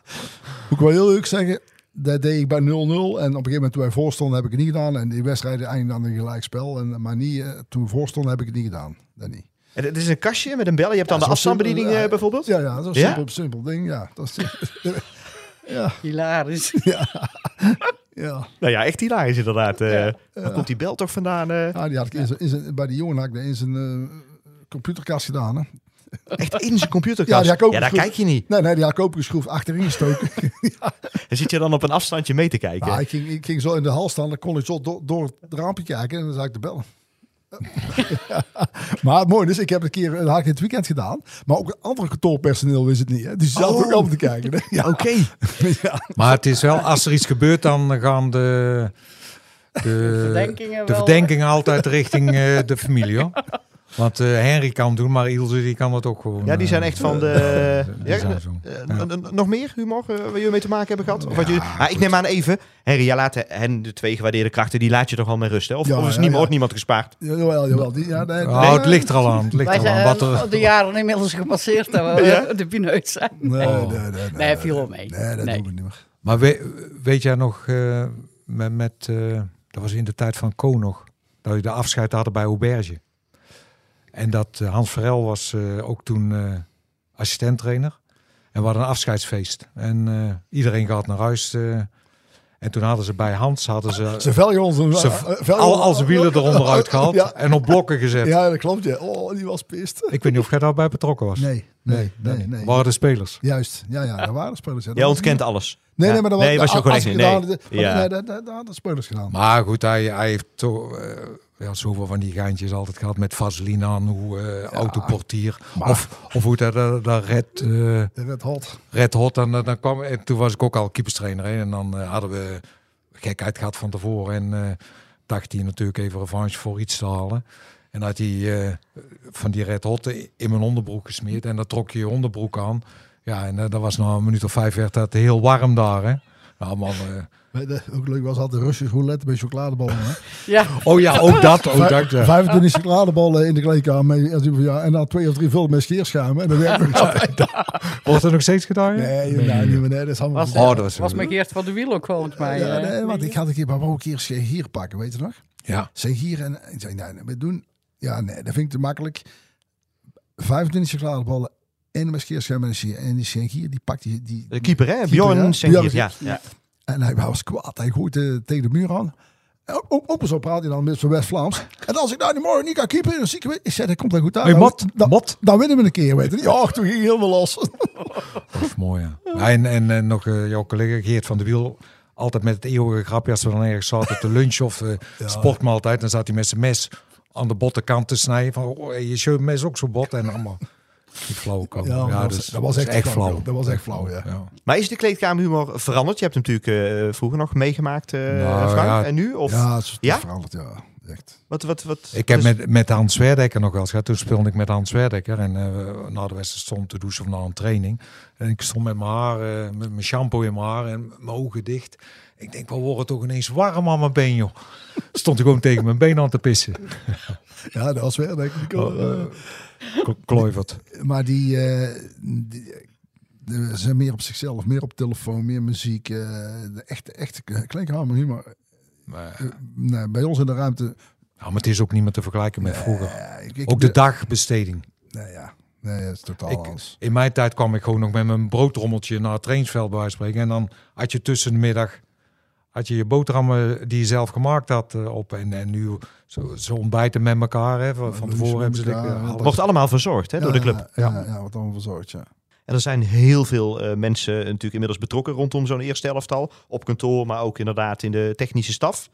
Moet ik wel heel leuk zeggen, dat deed ik bij 0-0. En op een gegeven moment toen wij voorstonden heb ik het niet gedaan. En die wedstrijd eindigde aan een gelijkspel. En, maar niet, eh, toen we voorstonden heb ik het niet gedaan. Dat niet. En het is een kastje met een bel. Je hebt dan Ja, de afstandsbediening simpel, eh, bijvoorbeeld. Ja, ja, dat is een Ja? simpel, simpel ding. Ja, dat is, ja, Hilarisch. ja. Nou ja, echt hilarisch inderdaad. Eh Ja. Waar komt die bel toch vandaan? eh? ja, die had ik in zijn, in zijn, bij die jongen had ik in zijn eh, computerkast gedaan. Hè. Echt in zijn computerkast. Ja, Ja, die had ik ook daar kijk je niet. Nee, nee, die had ik opengeschroefd, achterin gestoken. Dan zit je dan op een afstandje mee te kijken. Ja, ik, ging, ik ging zo in de hal staan, dan kon ik zo door, door het raampje kijken en dan zag ik de bellen. maar het mooie is, ik heb het een keer, ik in het weekend gedaan, maar ook andere kantoorpersoneel wist het niet. Hè? Die zelf Oh. ook allemaal te kijken. Hè? Ja, Oké. ja. Maar het is wel, als er iets gebeurt, dan gaan de, de, verdenkingen de verdenkingen altijd richting eh, de familie. Hoor. Want eh, Henry kan het doen, maar Ilse die kan dat ook gewoon. Ja, die zijn eh, echt van de... Ja, eh, Ja. Nog meer humor eh, waar jullie mee te maken hebben gehad? Of wat jullie... ah, ik neem aan even, Henry, jij laat hen, de twee gewaardeerde krachten, die laat je toch wel met rust, hè? Of, Ja, of is ja, niemand, ja. wordt niemand gespaard? Jawel, jawel. Die, ja, nee, Oh, nee, het ligt er al aan. Het ligt Wij al aan. de jaren inmiddels gepasseerd dat we Ja? de pineut zijn. Nee, Oh. nee, nee, nee. Nee, viel wel mee. Nee, dat Nee. doen we niet meer. maar we- weet jij nog, eh, met, met eh, dat was in de tijd van Ko nog, dat we de afscheid hadden bij Auberge. En dat eh, Hans Verel was eh, ook toen eh assistenttrainer. En we hadden een afscheidsfeest. En eh, iedereen gaat naar huis. eh, en toen hadden ze bij Hans, hadden ze, Ze velgen ons een... ze velgen al, ons- al zijn wielen eronder uitgehaald Ja, en op blokken gezet. ja, dat klopt. Ja. Oh, die was pist. Ik weet niet of jij daarbij betrokken was. Nee, nee, nee, nee. Waren de spelers. Juist, ja, ja, daar waren spelers. Ja, Jij ontkent niet- alles. Nee, Ja. nee, maar dat Nee, was, je ook als gewoon ik echt- gedaan, nee. dat hadden spelers gedaan. Maar goed, hij, hij heeft toch eh, ja, zoveel van die geintjes altijd gehad met vaseline aan, hoe eh, autoportier. Maar- Of, of hoe dat, dat, dat red, eh, Red Hot. red hot. En, dan kwam, en toen was ik ook al keeperstrainer. Hè, en dan eh, hadden we gekheid gehad van tevoren. En dacht hij natuurlijk even revanche voor iets te halen. En had hij van die red hot in mijn onderbroek gesmeerd. En dan trok je je onderbroek aan. Ja, en dat was na een minuut of vijf werd het heel warm daar. Hè. Nou man, eh, je, Ook leuk was altijd Russisch roulette met chocoladeballen. Hè? Ja, oh ja, ook dat. Ook dat ja. 25 chocoladeballen in de kleedkamer. Ja, en dan twee of drie vullen met scheerschuim. En dan werkt het altijd. Wordt er nog steeds gedaan? ja? Nee, nee, niet meer. Nee, dat is allemaal was, Oh, dat was- was met Geert van de Wiel ook volgens mij. Ja, eh, nee, want ik had een keer, maar een keer Schegier pakken, weet je nog? Ja. Schegier en ik zei, nee, nee, we doen, ja, nee, dat vind ik te makkelijk. 25 chocoladeballen en met scheerschuim en die- en die pakt die, die De keeper, hè? Bjorn ja. Sengier. Bjorn- Ja, ja. En hij was kwaad. Hij gooit tegen de muur aan. En Ook, ook zo praat hij dan met zijn West-Vlaams. En als ik daar die morgen niet kan keeper, dan zie ik weer. Ik zei, dat komt dan goed uit. Hey, Dan- Mot, dan, Mot. dan winnen we een keer, weet je. Ja, toen ging hij helemaal los. Dat is mooi, ja. Ja, en, en, en nog eh, jouw collega Geert van de Wiel. Altijd met het eeuwige grapje als we dan ergens zaten op de lunch of eh, sportmaaltijd. Dan zat hij met zijn mes aan de bottenkant te snijden. Van, oh, je mes ook zo bot. En allemaal die flauw komen. Ja, dat was- dus dat was echt flauw. Dat was echt flauw, ja. Maar is de kleedkamerhumor veranderd? Je hebt hem natuurlijk eh, vroeger nog meegemaakt, eh, Nou, Frank. ja. En nu? Of Ja, het is Ja? veranderd, ja. Echt. wat, wat, wat? Ik heb is- met, met Hans Werdekker nog wel eens gehad. Toen speelde ik met Hans Werdekker. En eh na de wedstrijd stond te douchen of na een training. En ik stond met mijn haar, met mijn shampoo in mijn haar en mijn ogen dicht. Ik denk, wel wordt het toch ineens warm aan mijn been, joh. Stond ik gewoon tegen mijn been aan te pissen. Ja, dat was weer. Denk ik, Oh, eh, Kluivert. maar die, eh, die, eh, ze zijn meer op zichzelf, meer op telefoon, meer muziek. eh de echte, echte kleedkamer humor. Maar, Eh, nee, bij ons in de ruimte. ja, maar het is ook niet meer te vergelijken met vroeger. eh, ik, ik- Ook de dagbesteding. Nee, ja. Nee, dat is totaal Ik- anders. In mijn tijd kwam ik gewoon nog met mijn broodrommeltje naar het trainingsveld bij wijze van spreken. En dan had je tussen de middag had je je boterhammen die je zelf gemaakt had eh, op. En, en nu zo, zo ontbijten met elkaar. Hè. Van, tevoren met hebben ze ja. Wordt allemaal verzorgd hè, door de club. Ja, ja, ja, wat allemaal verzorgd, ja. En er zijn heel veel eh, mensen natuurlijk inmiddels betrokken rondom zo'n eerste elftal. Op kantoor, maar ook inderdaad in de technische staf.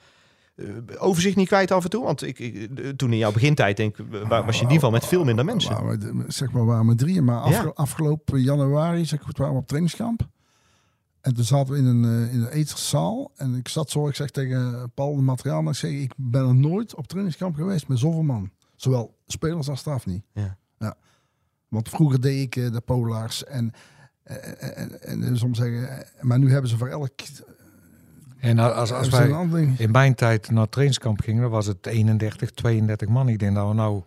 Eh, overzicht niet kwijt af en toe? Want ik, ik, toen in jouw begintijd denk, was je in ieder geval met veel minder mensen. We, zeg maar, waren we drieën, maar afge- afgelopen januari zeg ik, goed, waren we op trainingskamp. En toen zaten we in een, eh, in een eetzaal. En ik zat zo, ik zeg tegen Paul, de materiaal, ik zeg, ik ben er nooit op trainingskamp geweest met zoveel man. Zowel spelers als staf niet. Ja. Want vroeger deed ik eh, de Polars en, en, en, en soms zeggen, eh, maar nu hebben ze voor elk En als, als wij in mijn tijd naar het trainingskamp gingen, dan was het 31, 32 man. Ik denk dat we nou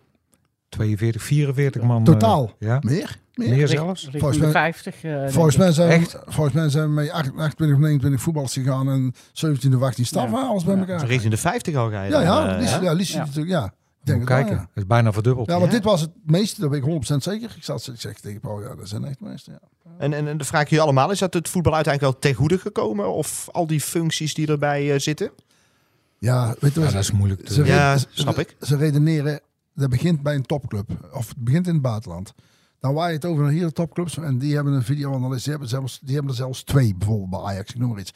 42, 44 man... eh, Totaal? ja, Meer? Meer? zelfs. richting Volgens de mij- 50. eh, Volgens mij, zijn, Echt? volgens mij zijn we met 28 of 29 voetballers gegaan en 17 of 18 staf, Ja. alles bij elkaar. Zo richting de 50 al ga je Ja, dan, ja, hè? ja, Lies Ja. natuurlijk, ja. Ik denk het kijken, ja. dat is bijna verdubbeld. Ja, want Ja. dit was het meeste, dat weet ik 100% zeker. Ik zat ik zeg tegen Paul, ja, dat zijn echt meeste, ja. En, en, en dan vraag ik je allemaal, is dat het voetbal uiteindelijk wel ten goede gekomen? Of al die functies die erbij eh, zitten? Ja, weet je Ja, wat? dat is moeilijk te Ze, Ja, snap ik. Ze redeneren, dat begint bij een topclub. Of het begint in het buitenland. Dan waai je het over naar hier de topclubs. En die hebben een videoanalist. Die hebben, zelfs, die hebben er zelfs twee, bijvoorbeeld bij Ajax, ik noem maar iets.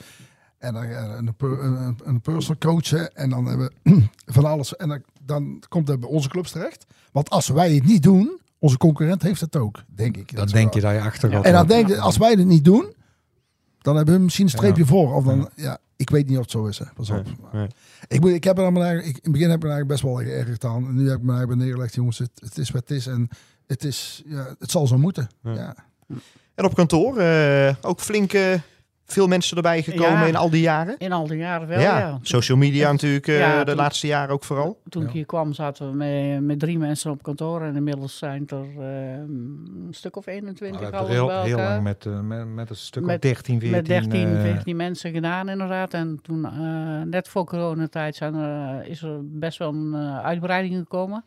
En dan eh, een, een, een personal coach. hè. En dan hebben we van alles. En dan, dan komt het bij onze clubs terecht. Want als wij het niet doen, onze concurrent heeft het ook, denk ik. Dan denk je dat je achter gaat. En dan denk je, als wij het niet doen, dan hebben we misschien een streepje voor. Of dan, ja. ik weet niet of het zo is. Hè. Pas op. nee. Ik, moet, ik heb er aan mijn eigen, ik, in het begin heb ik me eigenlijk best wel erg gedaan. En nu heb ik me eigenlijk neergelegd, jongens, het, het is wat het is. En het, is, ja, het zal zo moeten. Ja. Ja. En op kantoor eh, ook flink eh, veel mensen erbij gekomen Ja. in al die jaren? In al die jaren wel, ja, ja. social media natuurlijk eh, Ja, de toen- laatste jaren ook vooral. Toen ik hier kwam zaten we met, met drie mensen op kantoor. En inmiddels zijn er eh, een stuk of Nou, 21 we hebben alles heel, lang met, met, met een stuk Met- of 13, 14. Met 13, eh, 14 mensen gedaan inderdaad. En toen, eh, net voor coronatijd, zijn er, is er best wel een eh, uitbreiding gekomen.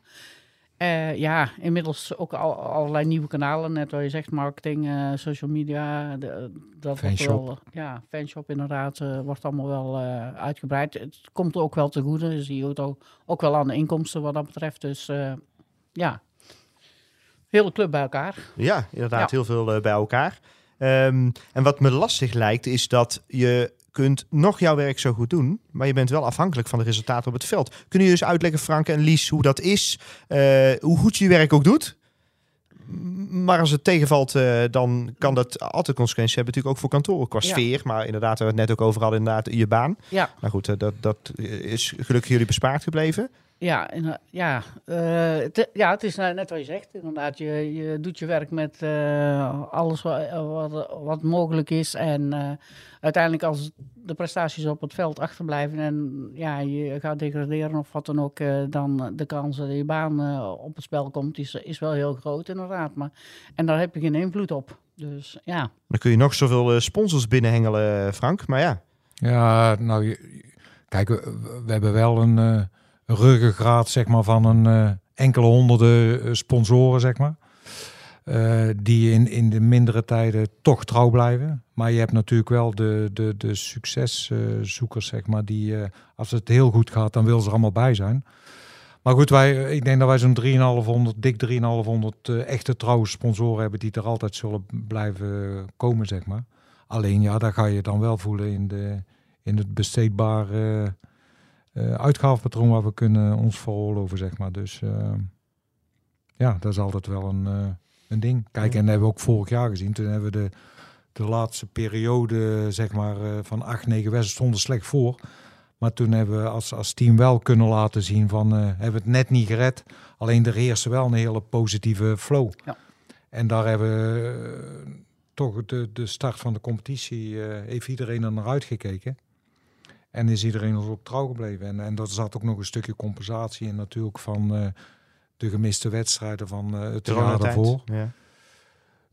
Eh, ja, inmiddels ook al, allerlei nieuwe kanalen. Net wat je zegt, marketing, eh, social media. De, dat wordt Fanshop. wel, ja, fanshop inderdaad, eh, wordt allemaal wel eh, uitgebreid. Het komt ook wel te goede. Dus je hoort ook, ook wel aan de inkomsten wat dat betreft. Dus eh, ja, hele club bij elkaar. Ja, inderdaad, Ja. heel veel eh, bij elkaar. Ehm, en wat me lastig lijkt, is dat je kunt nog jouw werk zo goed doen, maar je bent wel afhankelijk van de resultaten op het veld. Kunnen jullie eens uitleggen, Frank en Lies, hoe dat is? Eh, hoe goed je je werk ook doet? Maar als het tegenvalt, eh, dan kan dat altijd consequenties hebben, natuurlijk ook voor kantoren qua Ja. sfeer. Maar inderdaad, we hebben het net ook over hadden, inderdaad, je baan. Ja. Maar goed, eh, dat, dat is gelukkig jullie bespaard gebleven. Ja, en, eh, ja, eh, het, ja, het is eh, net wat je zegt. Inderdaad, je, je doet je werk met eh, alles wat, wat, wat mogelijk is. En eh, uiteindelijk als de prestaties op het veld achterblijven en ja, je gaat degraderen of wat dan ook, eh, dan de kans dat je baan eh, op het spel komt, is, is wel heel groot inderdaad. Maar, en daar heb je geen invloed op. Dus ja, Dan kun je nog zoveel eh, sponsors binnenhengelen, Frank. Maar ja, Ja, nou, kijk, we, we hebben wel een eh ruggengraat, zeg maar, van een eh, enkele honderden eh, sponsoren, zeg maar. Eh, die in, in de mindere tijden toch trouw blijven. Maar je hebt natuurlijk wel de, de, de succeszoekers, zeg maar, die als het heel goed gaat, dan willen ze er allemaal bij zijn. Maar goed, wij, ik denk dat wij zo'n 3500, dik 3500 eh, echte trouwe sponsoren hebben die er altijd zullen blijven komen, zeg maar. Alleen ja, daar ga je dan wel voelen in, de, in het besteedbare eh uitgavenpatroon waar we kunnen ons veroorloven, zeg maar. Dus eh, ja, dat is altijd wel een, eh, een ding. Kijk, en dat hebben we ook vorig jaar gezien. Toen hebben we de, de laatste periode, zeg maar, eh, van acht, negen wedstrijden stonden slecht voor. Maar toen hebben we als, als team wel kunnen laten zien van, hebben we het net niet gered. Alleen er heerste wel een hele positieve flow. Ja. En daar hebben we toch de, de start van de competitie, eh, heeft iedereen er naar uitgekeken. En is iedereen ons ook trouw gebleven. En, en dat zat ook nog een stukje compensatie in natuurlijk van eh, de gemiste wedstrijden van eh, het jaar daarvoor. Ja.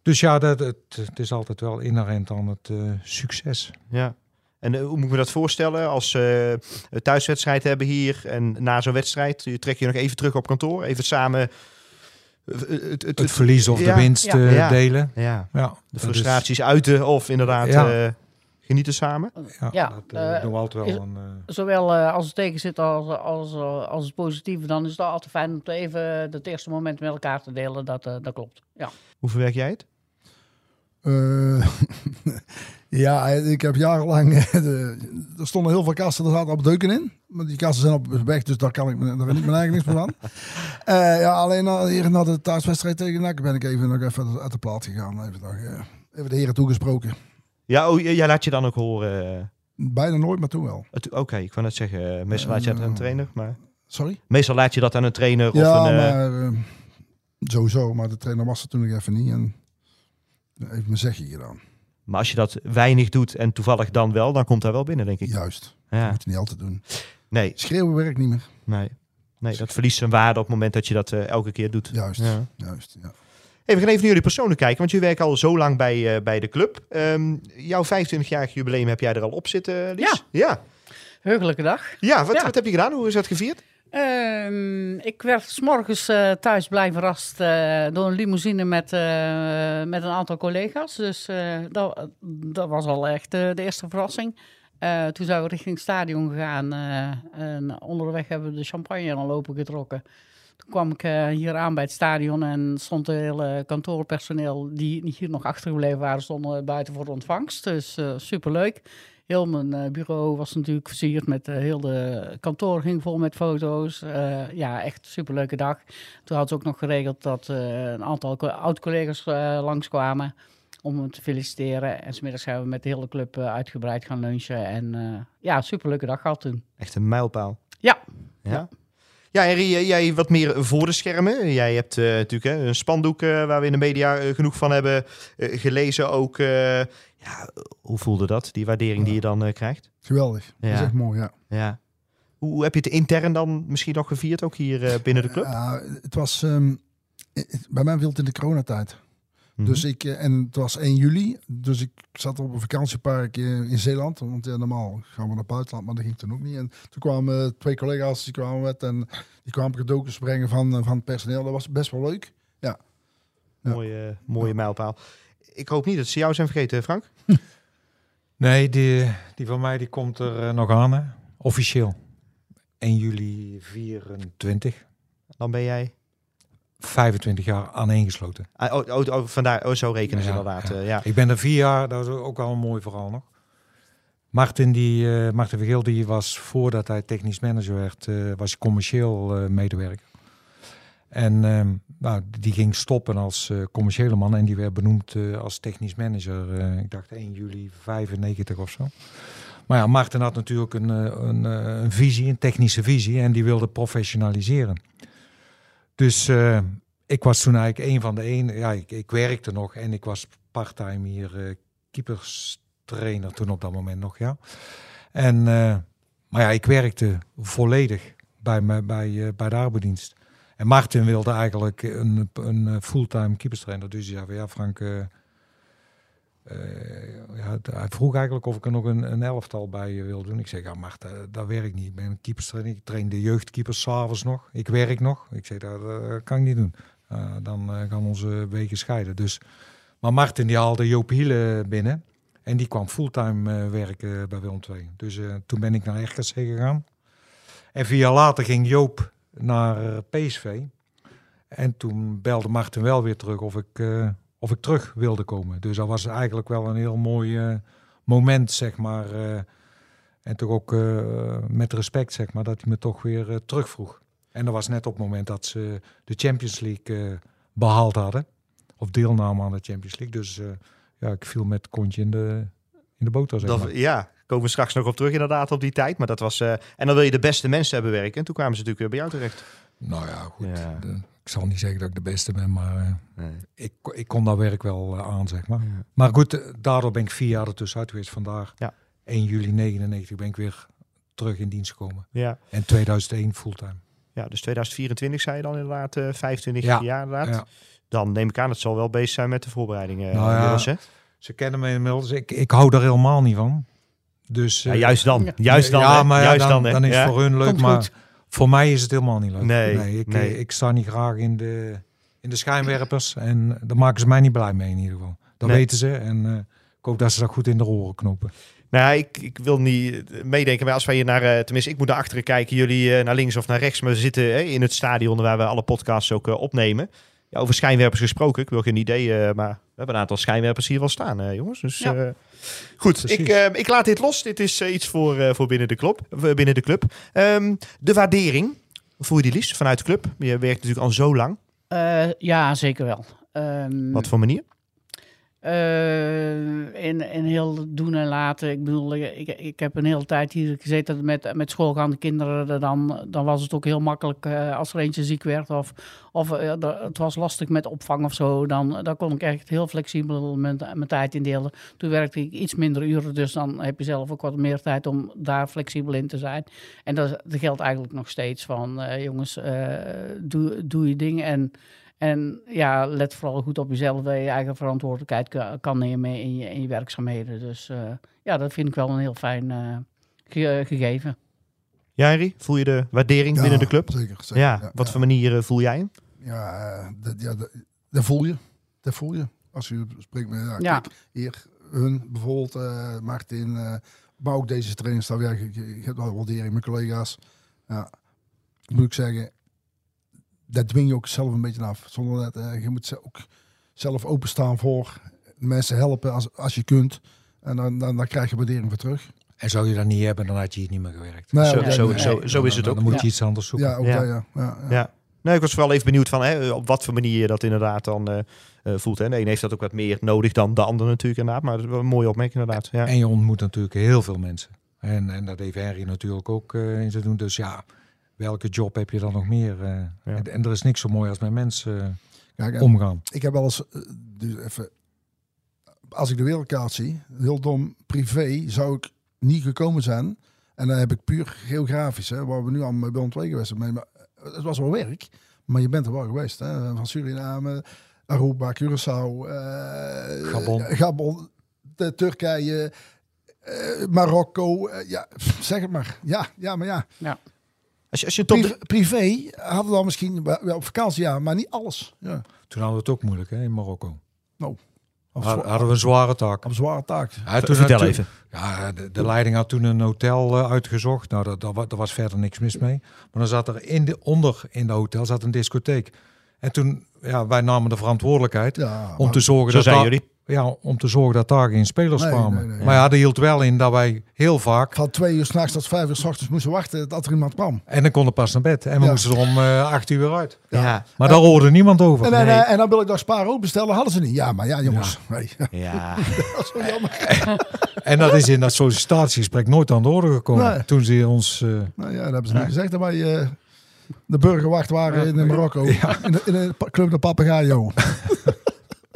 Dus ja, dat, het, het is altijd wel inherent aan het eh, succes. Ja. En hoe moet ik me dat voorstellen als een thuiswedstrijd hebben hier en na zo'n wedstrijd je trek je nog even terug op kantoor, even samen het, het, Het verlies of ja, de winst ja. Ja. delen. ja, Ja, de dat frustraties uiten of inderdaad. Genieten samen. Ja, Ja, dat eh, eh, doen we altijd is- wel. Een, eh, zowel eh, als het tegen zit als, als, als het positieve, dan is het altijd fijn om te even het eerste moment met elkaar te delen. Dat, eh, dat klopt. Ja. Hoe verwerk jij het? Eh, ja, ik heb jarenlang... de, er stonden heel veel kasten, er zaten op deuken in. Maar die kasten zijn op weg, dus daar, kan ik, me- daar weet ik mijn eigen niks meer van. Eh, ja, alleen na, hier na de thuiswedstrijd tegen NAC ben ik even, nog even uit de plaat gegaan. Even, nog, even de heren toegesproken. Ja, oh, jij laat je dan ook horen. eh, Bijna nooit, maar toen wel. Oké, ik wou net zeggen, eh, meestal laat je dat aan een trainer, maar Sorry? meestal laat je dat aan een trainer of ja, een. eh, maar eh, sowieso. Maar de trainer was er toen nog even niet. En heeft mijn zegje gedaan. maar als je dat weinig doet en toevallig dan wel, dan komt hij wel binnen, denk ik. Juist. Dat Ja. moet je niet altijd doen. Nee, Schreeuwen werkt niet meer. nee. Nee, dat verliest zijn waarde op het moment dat je dat eh, elke keer doet. Juist. Ja. Juist, ja. Hey, we gaan even naar jullie persoonlijk kijken, want jullie werken al zo lang bij, eh, bij de club. Ehm, jouw 25-jarig jubileum heb jij er al op zitten, Lies? Ja. Ja, Heugelijke dag. ja, wat, Ja. wat heb je gedaan? Hoe is dat gevierd? Ehm, ik werd 's morgens eh, thuis blij verrast eh, door een limousine met, met een aantal collega's. Dus dat, dat was al echt de eerste verrassing. Toen zijn we richting het stadion gegaan en onderweg hebben we de champagne al open getrokken. Toen kwam ik eh, hier aan bij het stadion en stond het hele kantoorpersoneel die hier nog achtergebleven waren, stonden buiten voor de ontvangst. Dus eh superleuk. Heel mijn eh, bureau was natuurlijk versierd met heel de kantoor ging vol met foto's. Ja, echt superleuke dag. Toen had ze ook nog geregeld dat een aantal co- oud-collega's langskwamen om hem te feliciteren. En smiddags zijn we met de hele club uitgebreid gaan lunchen. En ja, superleuke dag gehad toen. Echt een mijlpaal. Ja. Ja. Ja, Henry, jij- jij wat meer voor de schermen. Jij hebt eh, natuurlijk hè, een spandoek eh, waar we in de media eh, genoeg van hebben gelezen. Ook, ja, hoe voelde dat, die waardering die je dan krijgt? Geweldig. Dat is Ja. echt mooi, ja. Ja. Hoe, hoe heb je het intern dan misschien nog gevierd, ook hier binnen de club? Ja, het was... ehm, bij mij viel het in de coronatijd. Mhm. Dus ik, eh, en het was 1 juli, dus ik zat op een vakantiepark in Zeeland. Want ja, normaal gaan we naar het buitenland, maar dat ging toen ook niet. En toen kwamen twee collega's, die kwamen met en die kwamen cadeautjes brengen van, eh, van het personeel. Dat was best wel leuk. ja. Mooie, mooie mijlpaal. Ik hoop niet dat ze jou zijn vergeten, Frank. Nee, die, die van mij die komt er eh, nog aan, hè? officieel. 1 juli 24. Dan ben jij 25 jaar aaneengesloten. Ah, oh, oh, oh, vandaar, oh, zo rekenen ze Ja, inderdaad. ja. eh, ja. Ik ben er vier jaar, dat is ook wel een mooi verhaal nog. Martin, die, eh, Martin Vergeel, die was voordat hij technisch manager werd, eh, was commercieel medewerker. En ehm, nou, die ging stoppen als commerciële man en die werd benoemd als technisch manager, ik dacht 1 juli 95 of zo. Maar ja, Martin had natuurlijk een, een, een visie, een technische visie en die wilde professionaliseren. Dus eh, ik was toen eigenlijk een van de één. Ja, ik, ik werkte nog en ik was parttime hier eh keeperstrainer toen op dat moment nog, ja. En, eh, maar ja, ik werkte volledig bij, bij, bij de arbeidsdienst. En Martin wilde eigenlijk een, een fulltime keeperstrainer. Dus van, ja Frank, ja, d- hij vroeg eigenlijk of ik er nog een, een elftal bij eh, wil doen. Ik zeg, ja Martin, dat werkt niet. Ik ben een keeperstrainer. Ik train de jeugdkeepers s'avonds nog. Ik werk nog. Ik zeg, dat, dat kan ik niet doen. Dan gaan onze wegen scheiden. Dus, maar Martin die haalde Joop Hiele binnen. En die kwam fulltime werken bij Willem II. Dus toen ben ik naar RKC gegaan. En vier jaar later ging Joop naar PSV. En toen belde Martin wel weer terug of ik, of ik terug wilde komen. Dus dat was eigenlijk wel een heel mooi uh, moment, zeg maar. Uh, en toch ook met respect, zeg maar, dat hij me toch weer terugvroeg. En dat was net op het moment dat ze de Champions League behaald hadden. Of deelnamen aan de Champions League. Dus ja, ik viel met kontje in de, in de boter, zeg dat, maar. Ja, komen we straks nog op terug inderdaad op die tijd. Maar dat was... En dan wil je de beste mensen hebben werken. En toen kwamen ze natuurlijk weer bij jou terecht. Nou ja, goed. Ja. De, ik zal niet zeggen dat ik de beste ben, maar uh, nee. ik, ik kon dat werk wel uh, aan, zeg maar. Ja. Maar goed, uh, daardoor ben ik vier jaar ertussenuit geweest. Vandaag, ja. 1 juli 99, ben ik weer terug in dienst gekomen. Ja. En 2001 fulltime. Ja, dus 2024 zei je dan inderdaad, 25 ja. jaar inderdaad. Dan neem ik aan, het zal wel bezig zijn met de voorbereidingen. Nou ja, hè? Ze kennen me inmiddels. Ik, ik hou daar helemaal niet van. Dus, ja, juist dan. Juist dan. Ja, maar juist dan, dan, dan, dan, is het ja. voor hun leuk. Komt maar goed. Voor mij is het helemaal niet leuk. Nee, ik, nee. ik sta niet graag in de, in de schijnwerpers. En daar maken ze mij niet blij mee in ieder geval. Dat Nee. weten ze. En eh, ik hoop dat ze dat goed in de oren knopen. Nou, ik, ik wil niet eh, meedenken, maar als wij hier naar, eh, tenminste, ik moet naar achteren kijken, jullie naar links of naar rechts, maar we zitten in het stadion waar we alle podcasts ook opnemen. Ja, over schijnwerpers gesproken, ik wil geen idee, maar we hebben een aantal schijnwerpers hier wel staan, eh, jongens. Dus Ja. eh, goed, Precies. ik, eh, ik laat dit los. Dit is eh, iets voor, eh, voor binnen de club. binnen de, club. Ehm, de waardering, voel je die liefst vanuit de club? Je werkt natuurlijk al zo lang. Eh, ja, zeker wel. Ehm, Wat voor manier? Eh, in, in heel doen en laten. Ik bedoel, ik, ik heb een hele tijd hier gezeten met, met schoolgaande kinderen. Dan, dan was het ook heel makkelijk eh, als er eentje ziek werd of, of eh, het was lastig met opvang of zo. Dan, dan kon ik echt heel flexibel mijn, mijn tijd indelen. Toen werkte ik iets minder uren, dus dan heb je zelf ook wat meer tijd om daar flexibel in te zijn. En dat, dat geldt eigenlijk nog steeds van, jongens, doe, doe je ding en... En ja, let vooral goed op jezelf, dat je eigen verantwoordelijkheid ka- kan nemen in je, in je werkzaamheden. Dus eh, ja, dat vind ik wel een heel fijn eh, ge- gegeven. Ja, Henry, voel je de waardering binnen de club? Zeker, zeker. Ja, wat voor manier eh, voel jij hem? Ja, dat, ja dat, dat voel je. Dat voel je. Als je spreekt met, ja, Ja. kijk, hier, hun bijvoorbeeld, eh, Martin, eh, maar ook deze trainingsstaf. Ja, je, je hebt wel waardering met collega's. Ja, moet ik zeggen, dat dwing je ook zelf een beetje af. Zonder dat, eh, je moet ze ook zelf openstaan voor mensen helpen als, als je kunt. En dan, dan, dan krijg je waardering voor terug. En zou je dat niet hebben, dan had je hier niet meer gewerkt. Nee, Zo- zo- nee. zo- zo is het ook. Dan moet Ja. je iets anders zoeken. Ja, ook Ja. dat, ja. ja, ja. Ja. Nee, ik was vooral even benieuwd van hè, op wat voor manier je dat inderdaad dan eh, eh, voelt. Hè. De een heeft dat ook wat meer nodig dan de ander natuurlijk inderdaad. Maar dat is wel een mooie opmerking inderdaad. Ja. En je ontmoet natuurlijk heel veel mensen. En, en dat heeft Henry natuurlijk ook eh, in zijn doen. Dus ja, welke job heb je dan nog meer? eh? en, en er is niks zo mooi als met mensen eh, omgaan. Ik heb wel eens, eh, dus even, als ik de wereldkaart zie, heel dom privé, zou ik niet gekomen zijn. En dan heb ik puur geografisch, hè, waar we nu al bij Willem II geweest zijn. Maar het was wel werk, maar je bent er wel geweest. Hè, van Suriname, Aruba, Curaçao, eh, Gabon. Gabon de Turkije, eh, Marokko. ja, zeg het maar. Ja, ja maar ja. Als je, als je een top Pri- privé hadden we dan misschien wel op vakantie, ja, maar niet alles. Ja. Toen hadden we het ook moeilijk hè, in Marokko. Of Hadden we een zware taak. een zware taak. Ja, toen- Vertel toen- even. Ja, de, de leiding had toen een hotel eh, uitgezocht. Nou, dat, dat, wa- daar was verder niks mis mee. Maar dan zat er in de, onder in de hotel zat een discotheek. En toen, ja, wij namen de verantwoordelijkheid Ja, om maar- te zorgen Zo dat zijn daar, jullie. Ja, om te zorgen dat daar geen spelers Nee, kwamen. nee, nee. Maar ja, dat hield wel in dat wij heel vaak van twee uur s'nachts tot vijf uur s ochtends moesten wachten dat er iemand kwam. en dan konden we pas naar bed en we Ja. moesten er om eh, acht uur weer uit. Ja. Maar daar hoorde niemand over. En, en, Nee. en dan wil ik nog Spa ook bestellen, hadden ze niet. Ja, maar ja, jongens. Nee, Ja. dat is zo jammer. En dat is in dat sollicitatiegesprek nooit aan de orde gekomen. Nee. Toen ze ons... eh, Nou ja, dat hebben ze niet gezegd dat wij eh, de burgerwacht waren in Marokko. In, de, in de club de Papagayo.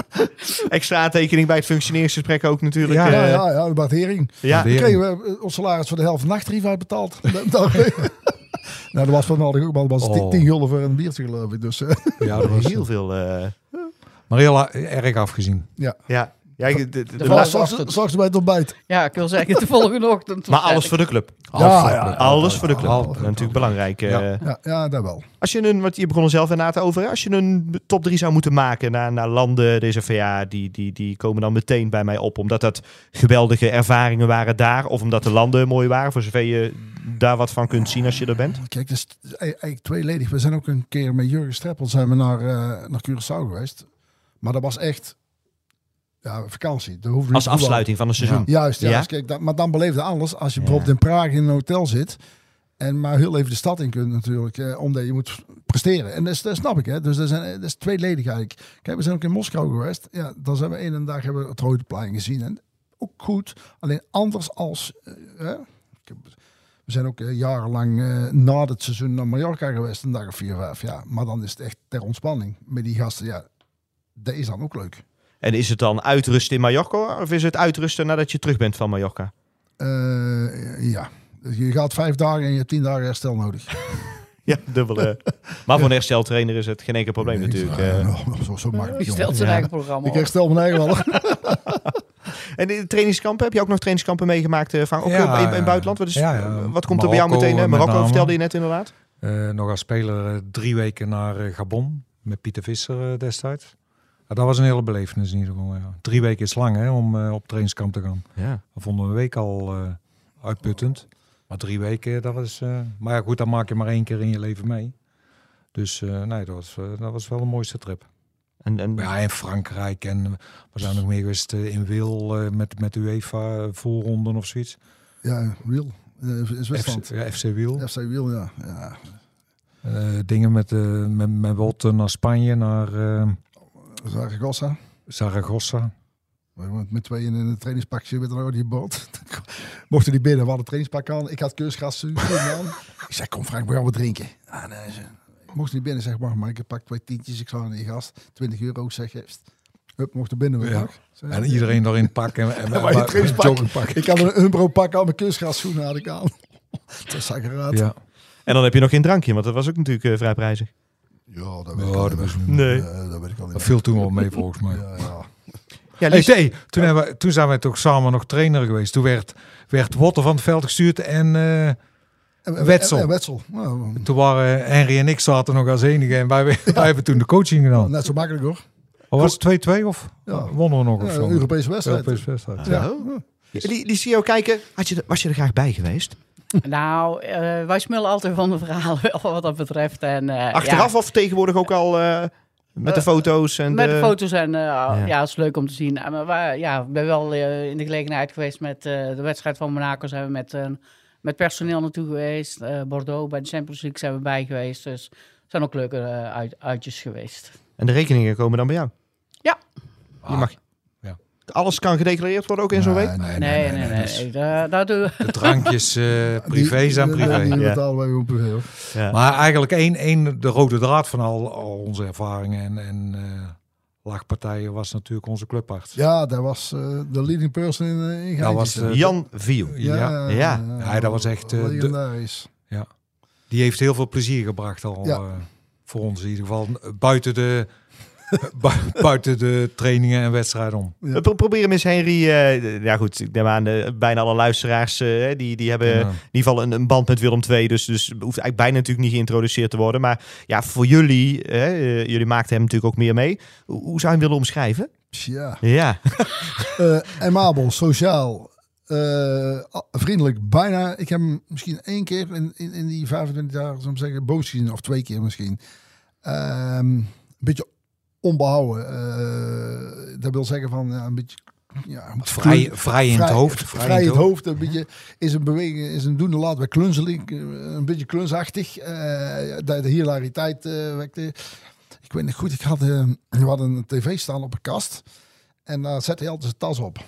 Extra aantekening bij het functioneringsgesprek ook natuurlijk. Ja, Ja, Ja, ja. ja, de waardering. ja. Dan kregen we eh, ons salaris voor de helft nachttarief uitbetaald. Nou, dat was van nodig ook, maar dat was Oh. 10 gulden voor een biertje geloof ik. Dus eh, ja, dat was Heel veel. eh, maar heel erg afgezien. ja. ja. Ja, de, de, de- De Straks straks bij het ontbijt. Ja, ik wil zeggen, de volgende ochtend. maar alles voor de club. Ja, ja, Alles voor de club. Al- Dat is natuurlijk belangrijk. eh. Ja. Ja, ja, dat wel. Als je een, wat je begon er zelf inderdaad over, als je een top 3 zou moeten maken naar, naar landen, deze ja, die, die, die komen dan meteen bij mij op. Omdat dat geweldige ervaringen waren daar, of omdat de landen mooi waren, voor zover je daar wat van kunt zien als je er bent. Kijk, het is eigenlijk tweeledig. We zijn ook een keer met Jurgen Streppel zijn we naar, eh, naar Curaçao geweest. Maar dat was echt ja, vakantie. Dat hoefde Als afsluiting van een seizoen. Juist, ja. Ja? Kijk, dat, maar dan beleefde anders als je bijvoorbeeld in Praag in een hotel zit. En maar heel even de stad in kunt natuurlijk. Eh, omdat je moet presteren. En dat, dat snap ik. Hè. Dus dat, zijn, dat is tweeledig eigenlijk. Kijk, we zijn ook in Moskou geweest. Ja, dan zijn we één dag hebben we het Rode Plein gezien. En ook goed. Alleen anders als... eh, hè. Ik heb- we zijn ook eh, jarenlang eh, na het seizoen naar Mallorca geweest. Een dag of vier, vijf. Ja. Maar dan is het echt ter ontspanning. Met die gasten, ja. Dat is dan ook leuk. En is het dan uitrusten in Mallorca, of is het uitrusten nadat je terug bent van Mallorca? Eh, ja. Je gaat vijf dagen en je hebt tien dagen herstel nodig. Ja, dubbele. maar voor een hersteltrainer is het geen enkel probleem natuurlijk. Eh. nou, zo, zo makkelijk. Jongen. stelt zijn Ja. eigen programma Ik herstel mijn eigen wel. En in de trainingskampen, heb je ook nog trainingskampen meegemaakt, eh, Frank? Ook Ja, in, in het buitenland? Wat, is, Ja, ja. wat komt er bij jou meteen? eh, eh, met Marokko name. vertelde je net inderdaad. Eh, nog als speler eh, drie weken naar eh, Gabon met Pieter Visser eh, destijds. Ja, dat was een hele belevenis in ieder geval. Ja. Drie weken is lang hè, om eh, op trainingskamp te gaan. Ja. We vonden een week al eh, uitputtend. Maar drie weken, dat was... eh, maar ja, goed, dat maak je maar één keer in je leven mee. Dus eh, nee, dat was, dat was wel de mooiste trip. En, en, ja, in Frankrijk en we zijn nog meer geweest in Wil met, met UEFA voorronden of zoiets. Ja, Wiel. Is FC, Westland. ja, FC Wiel. FC Wiel, ja. ja. Eh, dingen met, eh met, met Wotten naar Spanje, naar eh, Zaragoza. Zaragoza. Met tweeën in een trainingspakje met een oude boot. Mochten die binnen, we hadden trainingspak aan. Ik had kunstgras aan. Ik zei, kom Frank, we gaan wat drinken. Ah, nee, ze- Mocht niet binnen, zeg maar, maar ik pak twee tientjes. Ik zou aan die gast 20 euro zeggen. Hup, mocht er binnen. weer, Ja. Zeg, En iedereen daarin pakken. En, en, Ja, maar je en- trainingspak. joggingpak. Ik had een Umbro pak aan, mijn kunstgrasschoenen had ik aan. Dat zag eruit. Ja. en dan heb je nog geen drankje, want dat was ook natuurlijk eh, vrij prijzig. Ja, dat weet ik al niet meer. Nee. Eh, dat weet ik al niet Dat meer. viel toen wel mee volgens mij. Ja, ja. Ja, Hey, Lies, nee, toen, hebben we, toen zijn wij toch samen nog trainer geweest. Toen werd, werd Wotter van het veld gestuurd en eh, En- en- Wetsel. en- en Wetsel. Nou, toen waren Henry en ik zaten nog als enige. En wij, wij hebben toen de coaching gedaan. net zo makkelijk hoor. Of was het 2-2 of Ja. wonnen we nog Ja, of een zo? Europese wedstrijd. Europese wedstrijd. Ja. die, die zie je ook kijken. Had je, er- was je er graag bij geweest? Nou, eh, wij smullen altijd van de verhalen wat dat betreft. En, eh, Achteraf ja, of tegenwoordig ook al eh, met de foto's? En met de foto's en ja. Ja. het is leuk om te zien. Maar wij, ja, ik ben wel in de gelegenheid geweest met de wedstrijd van Monaco. Zijn we met, met personeel naartoe geweest. Bordeaux bij de Champions League zijn we bij geweest. Dus zijn ook leuke uit, uitjes geweest. En de rekeningen komen dan bij jou? Ja. Je mag. Alles kan gedeclareerd worden, ook in zo'n week? Nee, Nee, nee, nee. daar, daar De drankjes eh, privé zijn Die, die, privé. die Ja. betalen wij gewoon privé hoor. Ja. Maar eigenlijk één, één, de rode draad van al, al onze ervaringen en, en eh, lachpartijen was natuurlijk onze clubarts. Ja, dat was eh, de leading person in, in Dat was, Jan Viel. ja. ja. Ja, dat was echt, eh, de- legendarisch. Die heeft heel veel plezier gebracht al. Ja. voor ons in ieder geval. Buiten de, buiten de trainingen en wedstrijden om. Ja. We pro- proberen eens Henry. eh, ja goed, ik neem aan eh, bijna alle luisteraars eh, die, die hebben Ja. in ieder geval een, een band met Willem II. Dus, dus hoeft eigenlijk bijna natuurlijk niet geïntroduceerd te worden. Maar ja, voor jullie, hè, jullie maakten hem natuurlijk ook meer mee. Hoe, hoe zou je hem willen omschrijven? Ja, Eh amabel, sociaal, eh, vriendelijk, bijna. Ik heb hem misschien één keer in, in, in die 25 jaar, zou ik zeggen, boos gezien. Of twee keer misschien. Ehm, beetje onbehouden. Eh, dat wil zeggen van ja, een beetje ja, Vrij, vrij in het hoofd. Vrij, in het hoofd. Een beetje is een beweging, is een doen laat bij klunzeling, eh, een beetje klunzachtig. eh de, de hilariteit eh, wekte. Ik weet niet goed, ik had, we hadden een tv staan op een kast en daar zette hij altijd zijn tas op.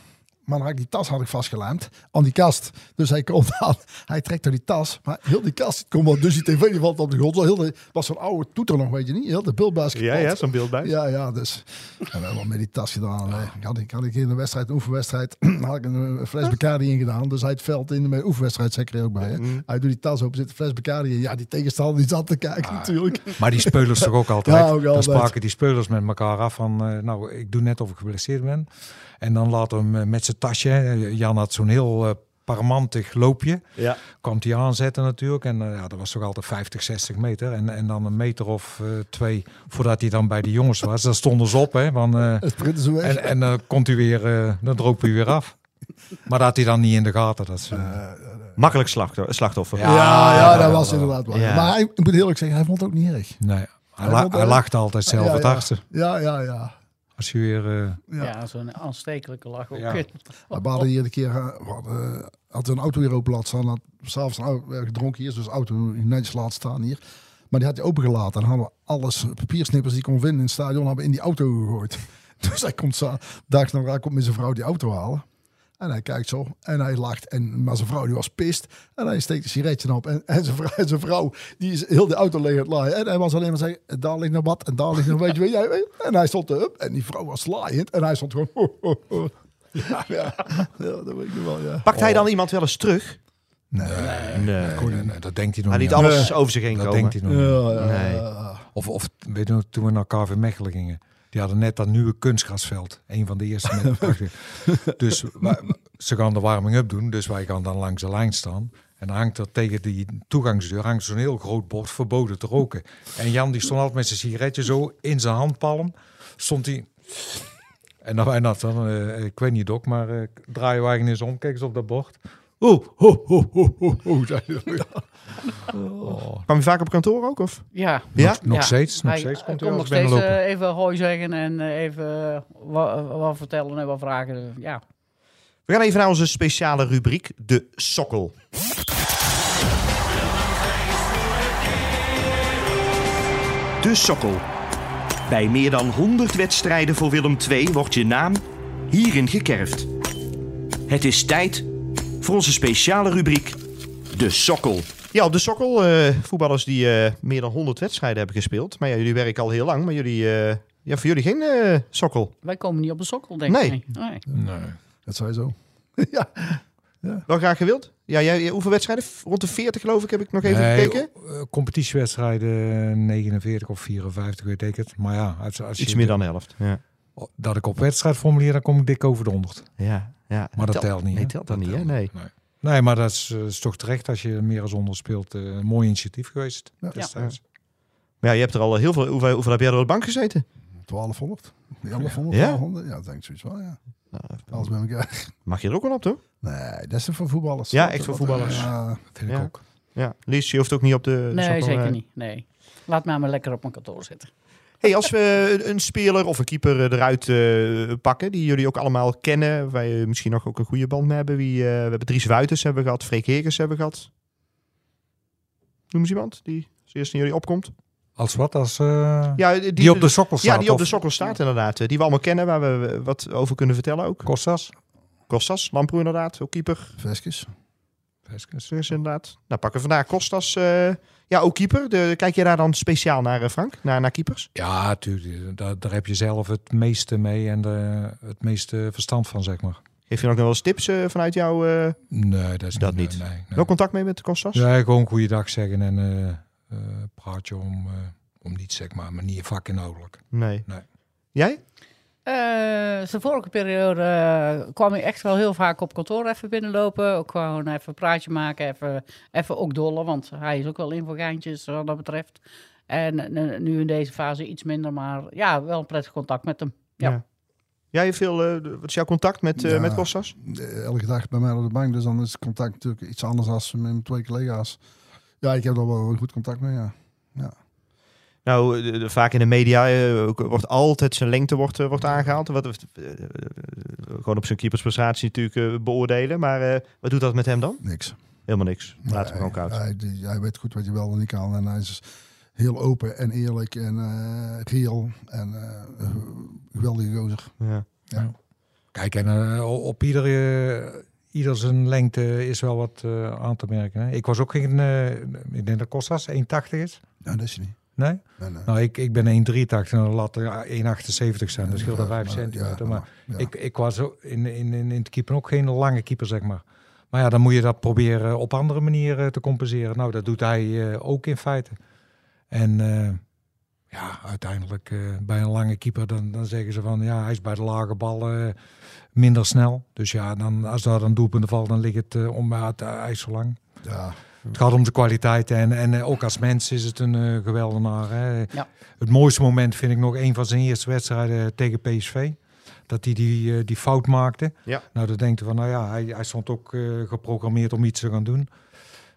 Maar dan had ik die tas had ik vastgelijmd aan die kast. Dus hij komt aan, hij trekt door die tas, maar heel die kast komt wel, dus die tv die valt op de grond. Heel de, was zo'n oude toeter nog, weet je niet? Heel de beeldbuis Ja, ja, zo'n beeld bij. Ja, ja, dus. En we hebben wel met die tas gedaan. Ik had, ik had ik in de wedstrijd, een oefenwedstrijd, had ik een eh, fles Bacardi in gedaan. Dus hij het veld in de oefenwedstrijd zeker er ook bij. Hè. Mm. Hij doet die tas open, zit een fles Bacardi in. Ja, die tegenstander die zat te kijken natuurlijk. Maar die speulers toch ook altijd. Ja, ook Dan spraken die speulers met elkaar af van, eh, nou, ik doe net of ik geblesseerd ben. En dan laat hem eh, met zijn tasje, Jan had zo'n heel eh, parmantig loopje, Ja. kwam hij aanzetten natuurlijk. En eh, ja, dat was toch altijd 50, 60 meter. En, en dan een meter of twee voordat hij dan bij de jongens was. Dan stonden ze op, hè. Van, eh, Het sprinten ze weg. en en dan komt hij weer, dan droop hij weer af. Maar dat had hij dan niet in de gaten. Dat is, Makkelijk slachtoffer. slachtoffer. Ja. ja, ja, dat ja, was ja. inderdaad wel. Ja. Maar hij, ik moet eerlijk zeggen, hij vond het ook niet erg. nee, hij, Hij la- vond, hij lachte altijd zelf Ja, het ja. hardste. Ja, ja, ja. Als je weer... eh, Ja, ja. zo'n aanstekelijke lach ook. Ja. We hadden hier een keer, eh, we hadden, eh, had een auto hier open laten staan. Had s'avonds gedronken hier, dus de auto netjes laten staan hier. Maar die had hij opengelaten. En dan hadden we alles, papiersnippers die ik kon vinden in het stadion, hebben in die auto gegooid. Dus hij komt zo, dag nog komt met zijn vrouw die auto halen. En hij kijkt zo en hij lacht. En, maar zijn vrouw die was pist. En hij steekt een sigaretje op. En, en zijn, vrouw, en zijn vrouw die is heel de auto leeg laaien. En hij was alleen maar zeggen, daar ligt nog wat. En daar ligt nog weet je, jij. En hij stond erop. En die vrouw was laaiend. En hij stond gewoon... Ja, ja, ja, dat weet ik wel, ja. Pakt hij dan iemand wel eens terug? Nee, Nee. nee, nee, dat denkt hij nog Maar niet niet. alles over zich heen Dat komen. denkt hij nog. Ja. Of, of weet je toen we naar KV Mechelen gingen. Die hadden net dat nieuwe kunstgrasveld. Een van de eerste. Met dus wij- ze gaan de warming-up doen. Dus wij gaan dan langs de lijn staan. En dan hangt er tegen die toegangsdeur hangt zo'n heel groot bord verboden te roken. En Jan die stond altijd met zijn sigaretje zo in zijn handpalm. Stond hij... En dan wij dat dan, eh, ik weet niet dok, maar eh draaien wij eens om, kijk eens op dat bord. Oeh, ho, ho, ho. Oh. Kwam je vaak op kantoor ook? Of? Ja. Ja? Nog Ja. steeds, nog Hij, steeds komt hij nog steeds eh, even hoi zeggen en eh, even wat, wat vertellen en wat vragen. Ja. We gaan even naar onze speciale rubriek, de sokkel. De sokkel. Bij meer dan 100 wedstrijden voor Willem II wordt je naam hierin gekerfd. Het is tijd voor onze speciale rubriek, de sokkel. Ja, op de sokkel, eh, voetballers die eh, meer dan 100 wedstrijden hebben gespeeld. Maar ja, jullie werken al heel lang, maar jullie, eh, ja, voor jullie geen eh, sokkel. Wij komen niet op de sokkel, denk ik. Nee. Nee. Dat zei zo. ja. Wel graag gewild? Ja, jij, hoeveel wedstrijden? Rond de 40 geloof ik, heb ik nog even Nee, gekeken. eh, competitiewedstrijden 49 of 54, weet ik het. Maar ja, als, als Iets je meer dan de helft. Ja, dat ik op wedstrijdformulier, dan kom ik dik over de 100. ja. Ja. Maar dat telt niet. Nee, telt dan Dat niet, hè? Nee. Nee. Nee, maar dat is, eh, is toch terecht als je meer als 100 speelt. eh, een mooi initiatief geweest. Ja. destijds. Maar ja, je hebt er al heel veel... Hoeveel, hoeveel heb jij er op de bank gezeten? 1200. 1100, Ja? 1200. Ja, dat denk ik zoiets wel, ja. Alles bij elkaar. Mag je er ook wel op, toch? Nee, dat is er voor voetballers. Ja, Dat- echt voor dat- voetballers. Ja, Vind ik Ja. ook. Ja. Lies, je hoeft ook niet op de... Nee, zeker eh. niet. Nee. Laat mij maar lekker op mijn kantoor zitten. Hey, als we een- speler of een keeper eh, eruit eh, pakken, die jullie ook allemaal kennen, waar je misschien nog ook een goede band mee hebben. Wie, eh, we hebben Dries Wuiters hebben gehad, Freek Hegers hebben gehad. Noem eens iemand die als eerste in jullie opkomt. Als wat? Als, eh, Ja, die, op de sokkel staat? Ja, die op de sokkel staat inderdaad. Die we allemaal kennen, waar we wat over kunnen vertellen ook. Kostas? Kostas, Lamproe inderdaad, ook keeper. Veskes. Veskes. Dus inderdaad. Nou, pakken we vandaag Kostas. eh, ja, ook keeper. De, kijk je daar dan speciaal naar, eh, Frank? Naar, naar keepers? Ja, natuurlijk. Daar, daar heb je zelf het meeste mee en de, het meeste verstand van, zeg maar. Geef je nog wel eens tips eh, vanuit jou? eh Nee, dat is Dat niet. niet. Nee, nee. Wel contact mee met Kostas? Ja, gewoon goeiedag zeggen en eh, eh, praat je om, eh, om niets, zeg maar, maar niet vakinhoudelijk. Nee. Nee. Jij? Eh, zijn vorige periode eh, kwam ik echt wel heel vaak op kantoor even binnenlopen. Ook gewoon even een praatje maken, even, even ook dollen. Want hij is ook wel in voor geintjes wat dat betreft. En eh, nu in deze fase iets minder, maar ja, wel een prettig contact met hem. Ja. Jij hebt veel, wat is jouw contact met, eh Ja. met Kostas? Elke dag bij mij op de bank, dus dan is het contact natuurlijk iets anders dan met mijn twee collega's. Ja, ik heb er wel een goed contact mee, ja. Nou, de- de- vaak in de media eh, ook wordt altijd zijn lengte wordt, eh, wordt aangehaald. Wat, eh, eh, gewoon op zijn keepersprestatie natuurlijk eh, beoordelen. Maar eh, wat doet dat met hem dan? Niks. Helemaal niks. Laat hem gewoon koud. Hij, hij weet goed wat je wel en niet kan. En hij is heel open en eerlijk en eh reëel. En eh, geweldige gozer. Ja. Kijk, en eh, op iedere, ieder zijn lengte is wel wat eh, aan te merken. Hè. Ik was ook geen, eh ik denk dat Kostas 1,80 is. Nou, dat is niet. Nee? Nee, nee. Nou, ik, ik ben 1,83 en dan laat er 1,78 zijn. Dat scheelt dan 5 Maar, centimeter. maar ik, ik was ook in, in, in, in het keeper ook geen lange keeper, zeg maar. Maar ja, dan moet je dat proberen op andere manieren te compenseren. Nou, dat doet hij eh, ook in feite. En eh, ja, uiteindelijk eh, bij een lange keeper, dan, dan zeggen ze van ja, hij is bij de lage bal eh, minder snel. Dus ja, dan, als daar een doelpunt valt, dan ligt het eh, om het hij is zo lang. Ja, Het gaat om de kwaliteit en, en eh, ook als mens is het een eh geweldenaar. Hè. Ja. Het mooiste moment vind ik nog een van zijn eerste wedstrijden tegen PSV. Dat hij die, eh, die fout maakte. Ja. Nou, dan denkt van, nou ja, hij, hij stond ook eh, geprogrammeerd om iets te gaan doen.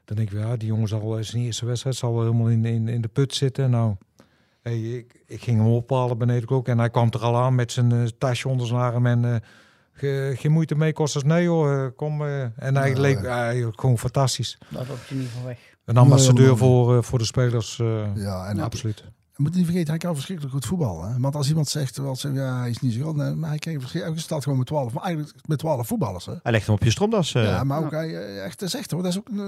Dan denk ik, ja, die jongen zal eh, zijn eerste wedstrijd zal wel helemaal in, in, in de put zitten. Nou, hey, ik, ik ging hem ophalen beneden ook. En hij kwam er al aan met zijn eh, tasje onder zijn arm en... eh, ge- geen moeite mee, Kostas. Nee joh, eh, kom. eh. en hij Ja, leek hij, gewoon fantastisch. Daar loop je niet van weg. Een ambassadeur Nee, voor, eh, voor de spelers, eh, ja, en absoluut. Je moet niet vergeten, hij kan verschrikkelijk goed voetballen. Hè? Want als iemand zegt, wel, zegt, ja, hij is niet zo goed, nee, maar hij, kan verschrikkelijk- hij staat gewoon met 12, maar eigenlijk met 12 voetballers. Hè? Hij legt hem op je stromdas. eh. ja, maar ook hij, echt, dat is echt hoor, dat is ook een,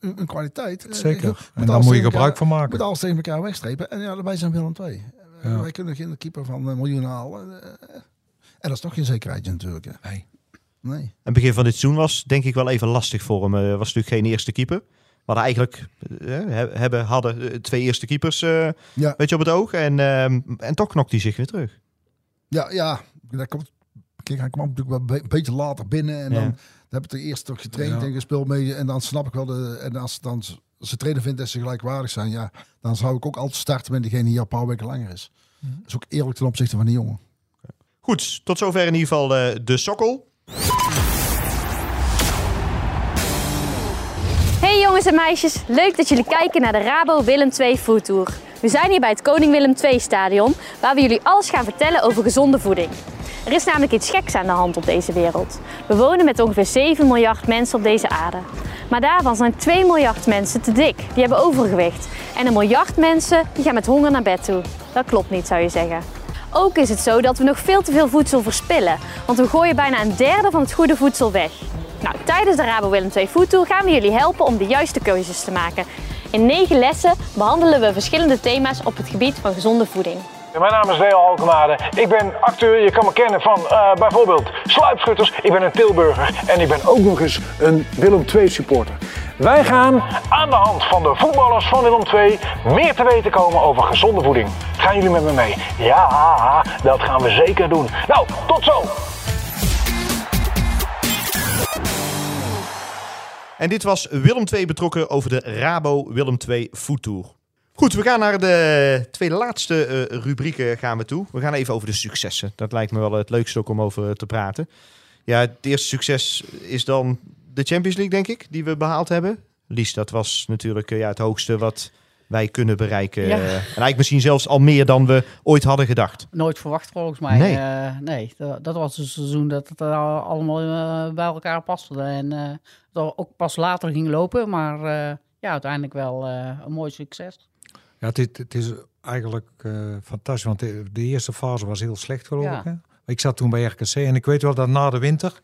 een, een kwaliteit. Zeker. En daar moet je gebruik van maken. moet alles tegen elkaar wegstrepen. En ja, wij zijn Willem II. Eh, Ja. Wij kunnen geen keeper van een miljoen halen. Eh, En dat is toch geen zekerheidje natuurlijk. Hè? Nee. Nee. Het begin van dit seizoen was denk ik wel even lastig voor hem. Hij was natuurlijk geen eerste keeper. We hadden eigenlijk eh, he- hebben, hadden eh, twee eerste keepers eh Ja. weet je, op het oog. En, ehm, en toch knokt hij zich weer terug. Ja, ja. Dat komt, kijk, hij kwam natuurlijk wel een be- beetje later binnen. En Ja. dan, dan heb ik er eerst toch getraind Ja. en gespeeld mee. En dan snap ik wel, de, en als dan ze trainer vindt dat ze gelijkwaardig zijn, ja, dan zou ik ook altijd starten met degene die al een paar weken langer is. Mhm. Dat is ook eerlijk ten opzichte van die jongen. Goed, tot zover in ieder geval eh, de sokkel. Hey jongens en meisjes, leuk dat jullie kijken naar de Rabo Willem II Food Tour. We zijn hier bij het Koning Willem II Stadion, waar we jullie alles gaan vertellen over gezonde voeding. Er is namelijk iets geks aan de hand op deze wereld. We wonen met ongeveer 7 miljard mensen op deze aarde. Maar daarvan zijn 2 miljard mensen te dik, die hebben overgewicht. En een miljard mensen die gaan met honger naar bed toe. Dat klopt niet, zou je zeggen. Ook is het zo dat we nog veel te veel voedsel verspillen, want we gooien bijna een derde van het goede voedsel weg. Nou, tijdens de Rabo Willem II Food Tour gaan we jullie helpen om de juiste keuzes te maken. In negen lessen behandelen we verschillende thema's op het gebied van gezonde voeding. Mijn naam is Leo Alkemade. Ik ben acteur. Je kan me kennen van eh, bijvoorbeeld Sluipschutters. Ik ben een Tilburger. En ik ben ook nog eens een Willem II supporter. Wij gaan aan de hand van de voetballers van Willem II meer te weten komen over gezonde voeding. Gaan jullie met me mee? Ja, dat gaan we zeker doen. Nou, tot zo! En dit was Willem II betrokken over de Rabo Willem II Food Tour. Goed, we gaan naar de tweede laatste eh, rubrieken gaan we toe. We gaan even over de successen. Dat lijkt me wel het leukste ook om over te praten. Ja, het eerste succes is dan de Champions League, denk ik, die we behaald hebben. Lies, dat was natuurlijk eh, ja, het hoogste wat wij kunnen bereiken. Ja. En eigenlijk misschien zelfs al meer dan we ooit hadden gedacht. Nooit verwacht volgens mij. Nee. Eh, nee, dat, dat was een seizoen dat het eh, allemaal bij elkaar paste. En eh, dat ook pas later ging lopen. Maar eh, ja, uiteindelijk wel eh, een mooi succes. Ja, het, is- het is eigenlijk eh, fantastisch, want de, de eerste fase was heel slecht geloof Ja. ik. Hè? Ik zat toen bij RKC en ik weet wel dat na de winter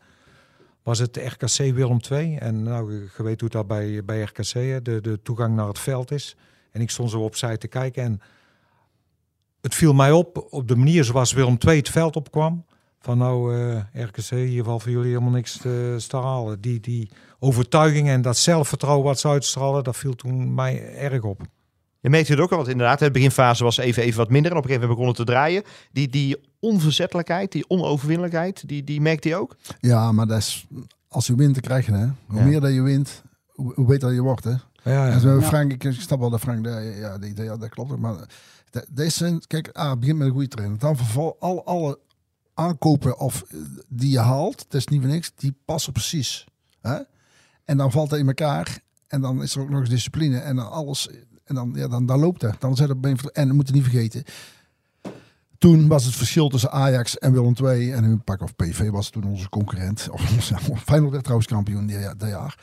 was het RKC Willem II. En nou, je- weet hoe dat bij, bij RKC, de, de toegang naar het veld is. En ik stond zo opzij te kijken en het viel mij op, op de manier zoals Willem II het veld opkwam. Van nou, eh, RKC, hier valt voor jullie helemaal niks te, te halen. Die, die overtuiging en dat zelfvertrouwen wat ze uitstralen, dat viel toen mij erg op. Je merkt het ook al, want inderdaad, de beginfase was even, even wat minder. En op een gegeven moment begonnen te draaien. Die, die onverzettelijkheid, die onoverwinnelijkheid, die, die merkte hij ook. Ja, maar dat is, als je wint, dan krijg je hè. Hoe Ja. meer dat je wint, hoe, hoe beter je wordt. Hè. Ja, ja. En zo. Frank, ik snap wel dat Frank, dat- ja, die, ja, dat klopt. ook, Maar de- deze zijn, kijk, ah, het begint met een goede trainer. Dan verval al alle aankopen of eh, die je haalt, dat is niet voor niks, die passen precies. Hè? En dan valt het in elkaar. En dan is er ook nog eens discipline. En dan alles. En dan, ja, dan, dan loopt het. Dan zet het voor- En moeten niet vergeten. Toen was het verschil tussen Ajax en Willem II. En hun pak of PV was toen onze concurrent. Of onze, Feyenoord werd trouwens kampioen dat jaar.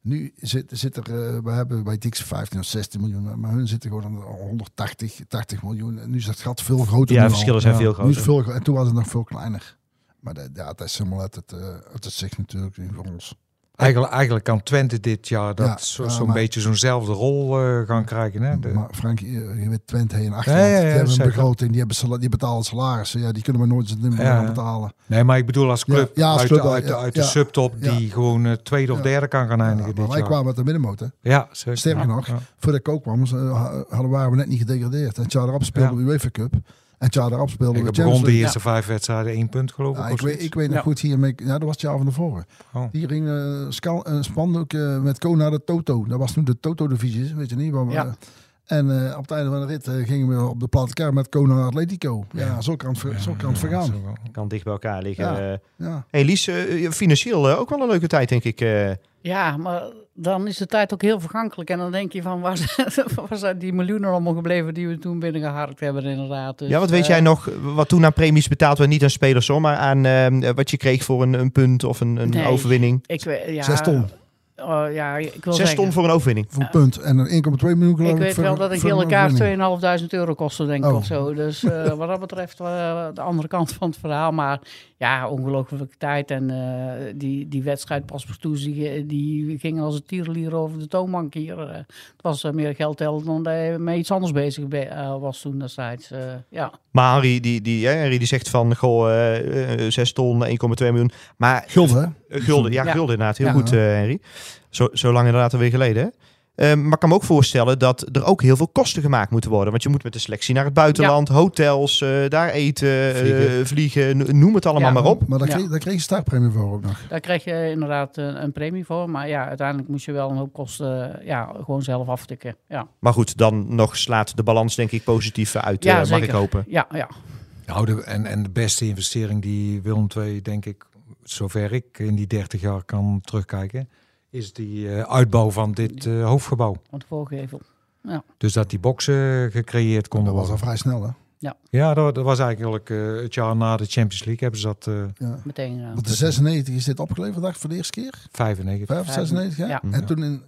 Nu zit, zit er, eh, we hebben bij Dix 15 of 16 miljoen. Maar hun zitten gewoon aan 180, 80 miljoen. En nu is het gat veel groter. Ja, verschillen zijn Ja. veel Nu is het groter. veel, en toen was het nog veel kleiner. Maar dat, ja, dat is helemaal uit het, eh uit het zicht natuurlijk nu voor ons. Eigenlijk, eigenlijk kan Twente dit jaar dat Ja, zo'n beetje zo'nzelfde rol eh, gaan krijgen. Hè? De- Maar Frank, je, weet Twente en Achterland, Ja, die hebben een begroting, die, hebben die betalen salarissen. Ja, die kunnen we nooit meer gaan betalen. nee, maar ik bedoel als club, als uit, club de- uit, de- uit de subtop die gewoon eh, tweede of derde kan gaan eindigen maar dit wij jaar. kwamen met de middenmotor. Ja, zeker. Sterker nog, voordat ik ook kwam, eh, hadden, waren we net niet gedegradeerd. En het jaar erop speelde we UEFA Cup. En het jaar erop speelden Ik heb Champions de eerste vijf wedstrijden één punt geloof ik. Ja, ik, weet, ik weet nog Ja. goed hier, mee, ja, dat was het jaar van tevoren. Oh. Hier ging eh, skal- een spandoek eh, met Ko naar de Toto. Dat was toen de Toto-divisie, weet je niet. waar we- Ja. En eh, op het einde van de rit eh, gingen we op de platte kar met Ko naar Atletico. Ja, zo kan het, ver- zo kan het vergaan. Kan dicht bij elkaar liggen. Ja. eh. Ja. hey Lies, eh, financieel eh, ook wel een leuke tijd, denk ik. eh. Ja, maar dan is de tijd ook heel vergankelijk. En dan denk je van, waar zijn, waar zijn die miljoenen allemaal gebleven die we toen binnengeharkt hebben inderdaad. Dus, ja, wat weet eh, jij nog, wat toen aan premies betaald werd? Niet aan spelers, hoor, maar aan eh, wat je kreeg voor een, een punt of een, een Nee. overwinning. Ik weet, ja, Zes ton oh, ja, ik wil Zes zeggen, ton voor een overwinning. voor een punt. En een 1,2 miljoen geloof Ik ik. weet wel dat ik een elkaar overwinning. 2.500 euro kostte, denk ik, Oh. of zo. Dus eh, wat dat betreft eh, de andere kant van het verhaal. Maar ja, ongelooflijke tijd. En eh, die, die wedstrijd pas Toes, die, die ging als een tierenlier over de toonbank hier. Eh, het was eh, meer geld tellen dan dat je met iets anders bezig be- eh, was toen destijds. eh ja. Maar Harry die, die, hè, Harry die zegt van, goh, eh, eh, 6 ton, 1,2 miljoen. Maar Gulden, hè? Eh, Gulden, ja, Ja. Gulden inderdaad. Heel Ja. goed, eh, Henry. Zo, zo lang inderdaad alweer geleden. hè? Eh, maar ik kan me ook voorstellen dat er ook heel veel kosten gemaakt moeten worden. Want je moet met de selectie naar het buitenland, hotels, eh, daar eten, eh, vliegen, Vliegen. noem het allemaal Ja. maar op. Maar daar Ja. kreeg, daar kreeg je startpremie voor ook nog. Daar kreeg je inderdaad een, een premie voor. Maar ja, uiteindelijk moest je wel een hoop kosten eh, ja, gewoon zelf aftikken. Ja, Maar goed, dan nog slaat de balans denk ik positief uit, Ja, eh, mag zeker. ik hopen. ja, ja. Nou, de, en, en de beste investering die Willem II, denk ik, zover ik in die 30 jaar kan terugkijken, is die eh, uitbouw van dit eh, hoofdgebouw. want de voorgevel. Dus dat die boxen gecreëerd konden Dat was al worden. vrij snel, hè? Ja, dat, dat was eigenlijk eh, het jaar na de Champions League hebben ze dat eh Ja. Meteen. eh, Want de 96 is dit opgeleverd, dacht ik, voor de eerste keer. 95. 5 of 96, ja? Ja. En toen in... in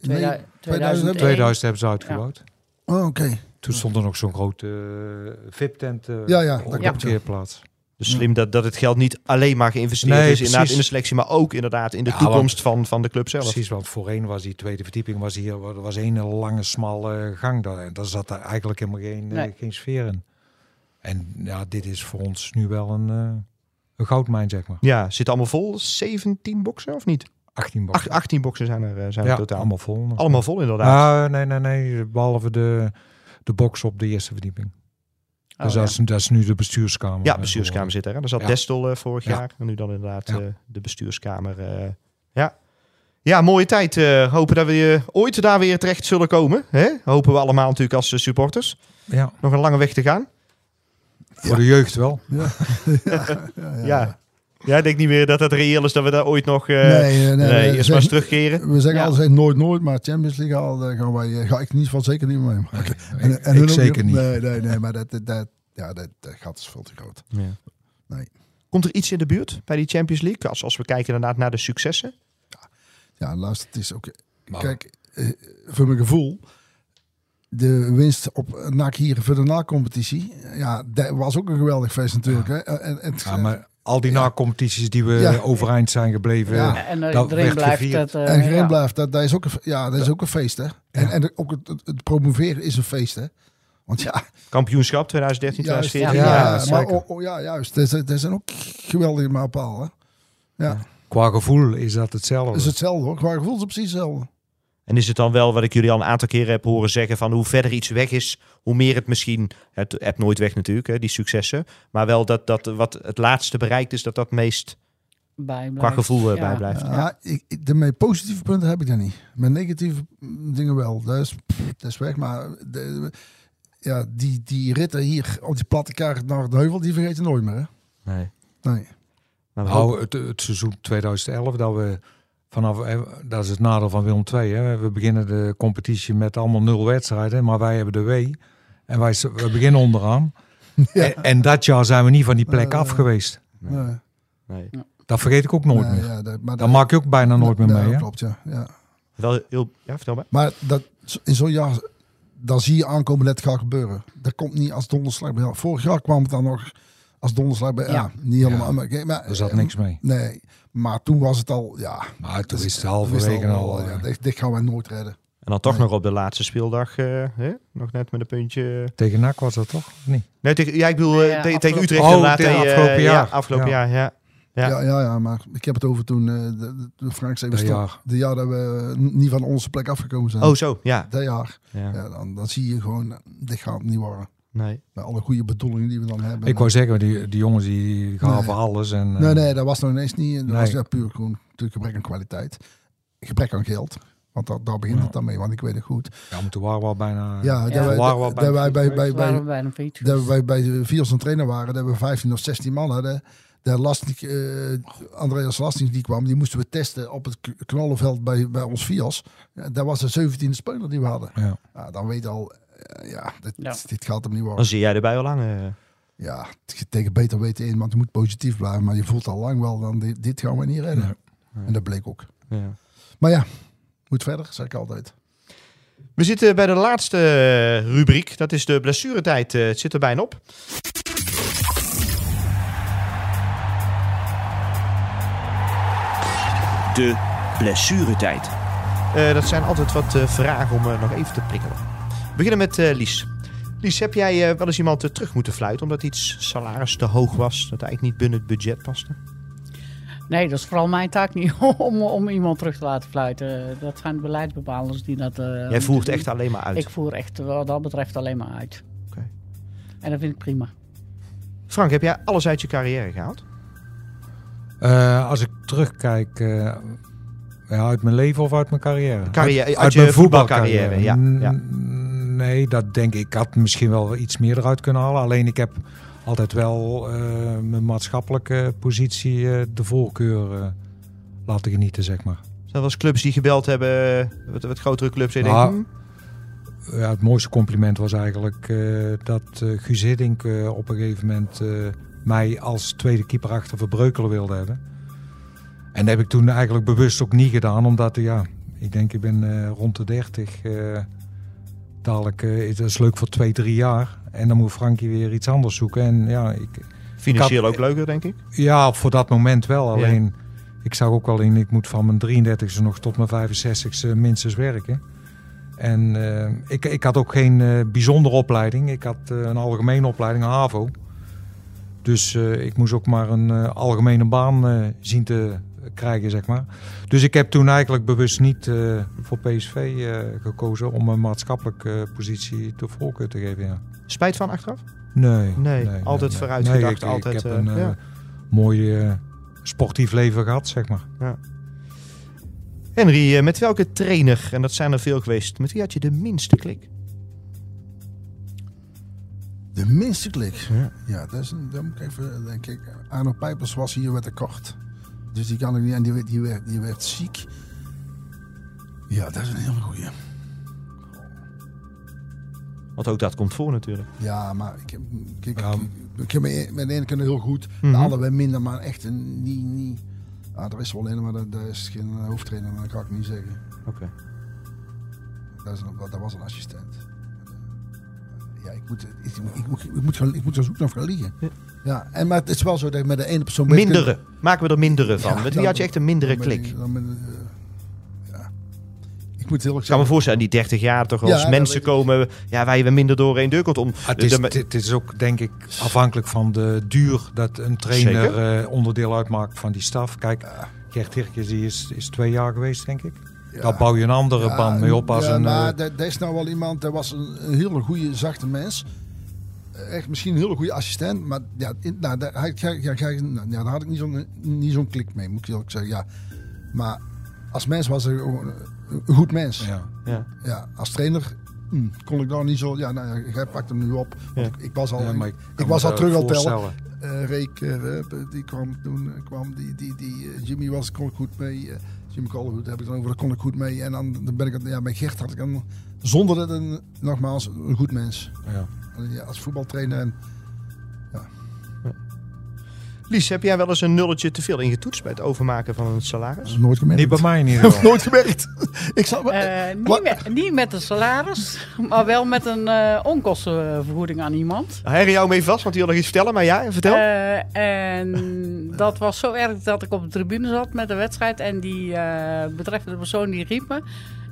2000, 2000 2000 hebben ze uitgebouwd. Oh, oké. Toen stond er nog zo'n grote uh, VIP-tent eh, Ja, ja, op dat de ja. parkeerplaats. Dus slim dat, dat het geld niet alleen maar geïnvesteerd Nee, is inderdaad in de selectie, maar ook inderdaad in de Ja, toekomst van, van de club zelf. Precies, want voorheen was die tweede verdieping was hier er was een lange smalle gang daar. En daar zat er eigenlijk helemaal geen, eh, Nee. geen sfeer in. En ja, dit is voor ons nu wel een, eh, een goudmijn, zeg maar. Ja, zit allemaal vol? 17 boxen of niet? 18 Ach, boxen. 18 boxen zijn er, eh, zijn er totaal. allemaal vol. Allemaal vol inderdaad. Ah, nee, nee, nee. Behalve de, de box op de eerste verdieping. Oh, dus ja. dat, is, dat is nu de bestuurskamer. Ja, eh, bestuurskamer zit er. Hè? Daar zat Ja. Destel eh, vorig Ja. jaar. En nu dan inderdaad Ja. eh, de bestuurskamer. eh, ja. ja, mooie tijd. eh, hopen dat we eh, ooit daar weer terecht zullen komen. Hè? Hopen we allemaal natuurlijk als supporters. Ja, Nog een lange weg te gaan. voor de jeugd wel. Ja. ja, ja, Ja. Ja, ik denk niet meer dat het reëel is dat we daar ooit nog... eh, Nee, nee, nee, nee, we eerst maar eens zeggen- terugkeren. We zeggen Ja. altijd nooit nooit, maar Champions League al, daar gaan wij, eh, ga ik niet van zeker niet mee maken. En, ik en zeker niet. Nee, nee, nee, maar dat, dat, dat, ja, dat, dat gat is veel te groot. Nee. Komt er iets in de buurt bij die Champions League? Als, als we kijken inderdaad naar de successen. Ja, luister, het is ook... Maar- Kijk, eh, voor mijn gevoel, de winst op NAC hier voor de na-competitie, ja, dat was ook een geweldig feest natuurlijk. Hè? En, en, Ja, maar al die Ja. na-competities die we Ja. overeind zijn gebleven. Ja. En uh, Dat iedereen blijft gevierd. het. eh, en geen ja. blijft, dat, dat is ook een, ja, dat is ook een feest, hè? En, en ook het, het, het promoveren is een feest, hè? Want ja, Kampioenschap 2013, juist, 2014. ja, Ja, maar oh, oh, ja, juist. Dat, is- dat zijn ook geweldige hè? Ja, Qua gevoel is dat hetzelfde. dat is hetzelfde hoor. Qua gevoel is het precies hetzelfde. En is het dan wel wat ik jullie al een aantal keren heb horen zeggen van hoe verder iets weg is, hoe meer het misschien, het hebt nooit weg natuurlijk, hè, die successen, maar wel dat, dat wat het laatste bereikt is, dat dat meest Bij qua gevoel eh, Ja. bijblijft. Ja, ik, ik- de mijn positieve punten heb ik daar niet. Mijn negatieve dingen wel. Dat is, pff, dat is weg. Maar de, ja, die, die ritten hier op die platte kaart naar de heuvel, die vergeet je nooit meer. Hè? Nee. Nee. Nou, het, het seizoen 2011 dat we vanaf, eh, dat is het nadeel van Willem II. Hè. We beginnen de competitie met allemaal nul wedstrijden, maar wij hebben de W. En wij, we beginnen onderaan. En, en dat jaar zijn we niet van die plek af geweest. Nee. Nee. Dat vergeet ik ook nooit Nee, meer. ja, dat, maar Dat maak je ook bijna nooit meer dat- mee. dat Hè? Klopt, ja. ja. Wel heel... Ja, vertel maar. Maar dat, in zo'n jaar, dan zie je aankomen dat het gaat gebeuren. Dat komt niet als donderslag. Vorig jaar kwam het dan nog als donderslag bij. Ja, Ja. niet helemaal. Ja. Maar, maar, Er zat niks mee. Nee, maar toen was het al, ja. Maar toen dus- is het halverwege al. ja, eh, dit, dit gaan wij nooit redden. En dan toch Nee. nog op de laatste speeldag, eh, hè? nog net met een puntje. Tegen NAC was dat toch? Of niet? Nee, tegen, ja, ik bedoel eh, Ja, tegen, tegen afgelopen- Utrecht Oh, inderdaad. tegen eh, afgelopen ja, jaar. afgelopen Ja. jaar, ja. Ja. Ja. Ja, ja, maar ik heb het over toen, eh, de, de Frank stop- jaar. de jaar dat we niet van onze plek afgekomen zijn. Oh, zo, ja. Dat jaar. ja. Ja, dan, dan zie je gewoon, eh, dit gaat niet worden. Nee. Met alle goede bedoelingen die we dan hebben. Ik wou zeggen, die, die jongens die gaven Nee. alles. En, eh, Nee, nee, dat was nog ineens niet. Dat Nee. was ja, puur gewoon natuurlijk gebrek aan kwaliteit. Gebrek aan geld. Want dat, daar begint Ja. het dan mee, want ik weet het goed. Ja, maar toen waren we al bijna... Ja, dat Ja. wij, waren we al dat wij bij, bij, bij, bij een feestje. dat wij bij de Viers een trainer waren, dat we 15 of 16 man hadden. De Lastig, eh, Andreas Lasting die kwam, die moesten we testen op het knollenveld bij, bij ons Vias. Ja, dat was de 17e speler die we hadden. Ja. Ja, dan weet je al, ja, dit, Ja. dit gaat hem niet Dan worden. zie jij erbij al lang. eh. Ja, tegen beter weten in, want je moet positief blijven. Maar je voelt al lang wel, dan dit, dit gaan we niet redden. En dat bleek ook. ja. Maar ja, moet verder, zeg ik altijd. We zitten bij de laatste eh, rubriek. Dat is de blessuretijd. Eh, het zit er bijna op. De blessuretijd. Eh, dat zijn altijd wat eh, vragen om eh, nog even te prikkelen. We beginnen met eh, Lies. Lies, heb jij eh, wel eens iemand eh, terug moeten fluiten omdat iets salaris te hoog was? Dat eigenlijk niet binnen het budget paste? Nee, dat is vooral mijn taak niet om, om iemand terug te laten fluiten. Dat zijn de beleidsbepalers die dat. eh, Jij voert echt alleen maar uit. Ik voer echt wat dat betreft alleen maar uit. Oké. En dat vind ik prima. Frank, heb jij alles uit je carrière gehaald? Eh, als ik terugkijk, eh, ja, uit mijn leven of uit mijn carrière? Carrière- uit je mijn voetbalcarrière, ja, N- ja. Nee, dat denk ik. Ik had misschien wel iets meer eruit kunnen halen. Alleen ik heb altijd wel eh, mijn maatschappelijke positie eh, de voorkeur eh, laten genieten, zeg maar. Zijn er wel clubs die gebeld hebben, wat, wat grotere clubs, en je Nou, denkt, hm, Ja, het mooiste compliment was eigenlijk dat eh Guus Hiddink op een gegeven moment mij als tweede keeper achter Verbreukelen wilde hebben. En dat heb ik toen eigenlijk bewust ook niet gedaan, omdat ja, ik denk ik ben rond de 30. Dadelijk eh, is dat leuk voor twee, drie jaar. En dan moet Frankie weer iets anders zoeken. En ja, ik, financieel had- ook leuker, denk ik. ja, voor dat moment wel. Alleen, ik zag ook wel in, ik moet van mijn 33ste nog tot mijn 65ste minstens werken. En eh, ik, ik had ook geen eh, bijzondere opleiding. Ik had een algemene opleiding, HAVO. Dus ik moest ook maar een algemene baan zien te krijgen, zeg maar. Dus ik heb toen eigenlijk bewust niet eh, voor PSV eh, gekozen om een maatschappelijke positie te voorkeur te geven. Ja. Spijt van achteraf? Nee. Nee, altijd vooruitgedacht, ik, altijd, Ik heb eh, een eh, ja. mooi eh, sportief leven gehad, zeg maar. Henry, eh, met welke trainer, en dat zijn er veel geweest, met wie had je de minste klik? De minste klik. Ja. Ja, dat is een, dat moet ik even, denk ik. Arno Pijpers was hier met de kort. Dus die kan ik niet. En die, werd- die, werd, die werd ziek. Ja, dat is een hele goeie. Want ook dat komt voor natuurlijk. Ja, maar ik heb, kijk, Ja. ik, ik heb met met de ene kunnen heel goed. Mhm. De andere weer minder, maar echt een, niet. niet ah, er is wel een, maar dat, dat is geen hoofdtrainer, maar dat kan ik niet zeggen. Oké. Dat, is een, dat was een assistent. Ja, ik moet, ik, ik, moet, ik, moet, gaan, ik moet er zoeken of gaan liggen. Ja. Ja. en, maar het is wel zo dat ik met de ene persoon... kunt- Mindere. Maken we er mindere van. Ja, met wie dan- had je echt een mindere dan klik? dan eh, ja. Ik moet heel erg Ik kan me voorstellen, die 30 jaar toch Ja, als mensen komen ja, waar je weer minder door één deur komt om. Het is, de- het, is ook, denk ik, afhankelijk van de duur dat een trainer eh, onderdeel uitmaakt van die staf. Kijk, Gert Hirkjes die is, is twee jaar geweest, denk ik. Ja. Daar bouw je een andere Ja, band mee op als ja, een... maar dat, dat is nou wel iemand, dat was een, een hele goede, zachte mens. Echt misschien een hele goede assistent, maar ja, in, nou, daar, hij- ja, ja, ja, nou, ja, daar had ik niet zo'n niet zo'n klik mee, moet ik eerlijk zeggen. Ja. Maar als mens was hij een, een goed mens. Ja. ja. ja. als trainer hm, kon ik daar niet zo... Ja, nou, ja, jij pakt hem nu op. Want Ja. ik, ik was al, Ja, ik, ik was al terug het tellen. Eh Reek, eh, die kwam toen, kwam die, die, die eh, Jimmy was, kon ik goed mee. eh, Jim Calderwood heb ik dan over, daar kon ik goed mee. En dan, dan ben ik, ja, bij Gert had ik dan, zonder dat een, nogmaals, een goed mens. Ja. Ja, als voetbaltrainer en Lies, heb jij wel eens een nulletje te veel ingetoetst bij het overmaken van een salaris? nooit gemerkt. Niet bij mij in ieder nooit gemerkt. ik zal, Eh, niet, met, niet met een salaris, maar wel met een eh, onkostenvergoeding aan iemand. Harry jou mee vast, want die wil nog iets vertellen. Maar ja, vertel. Eh, en dat was zo erg dat ik op de tribune zat met de wedstrijd. En die eh, betreffende persoon die riep me.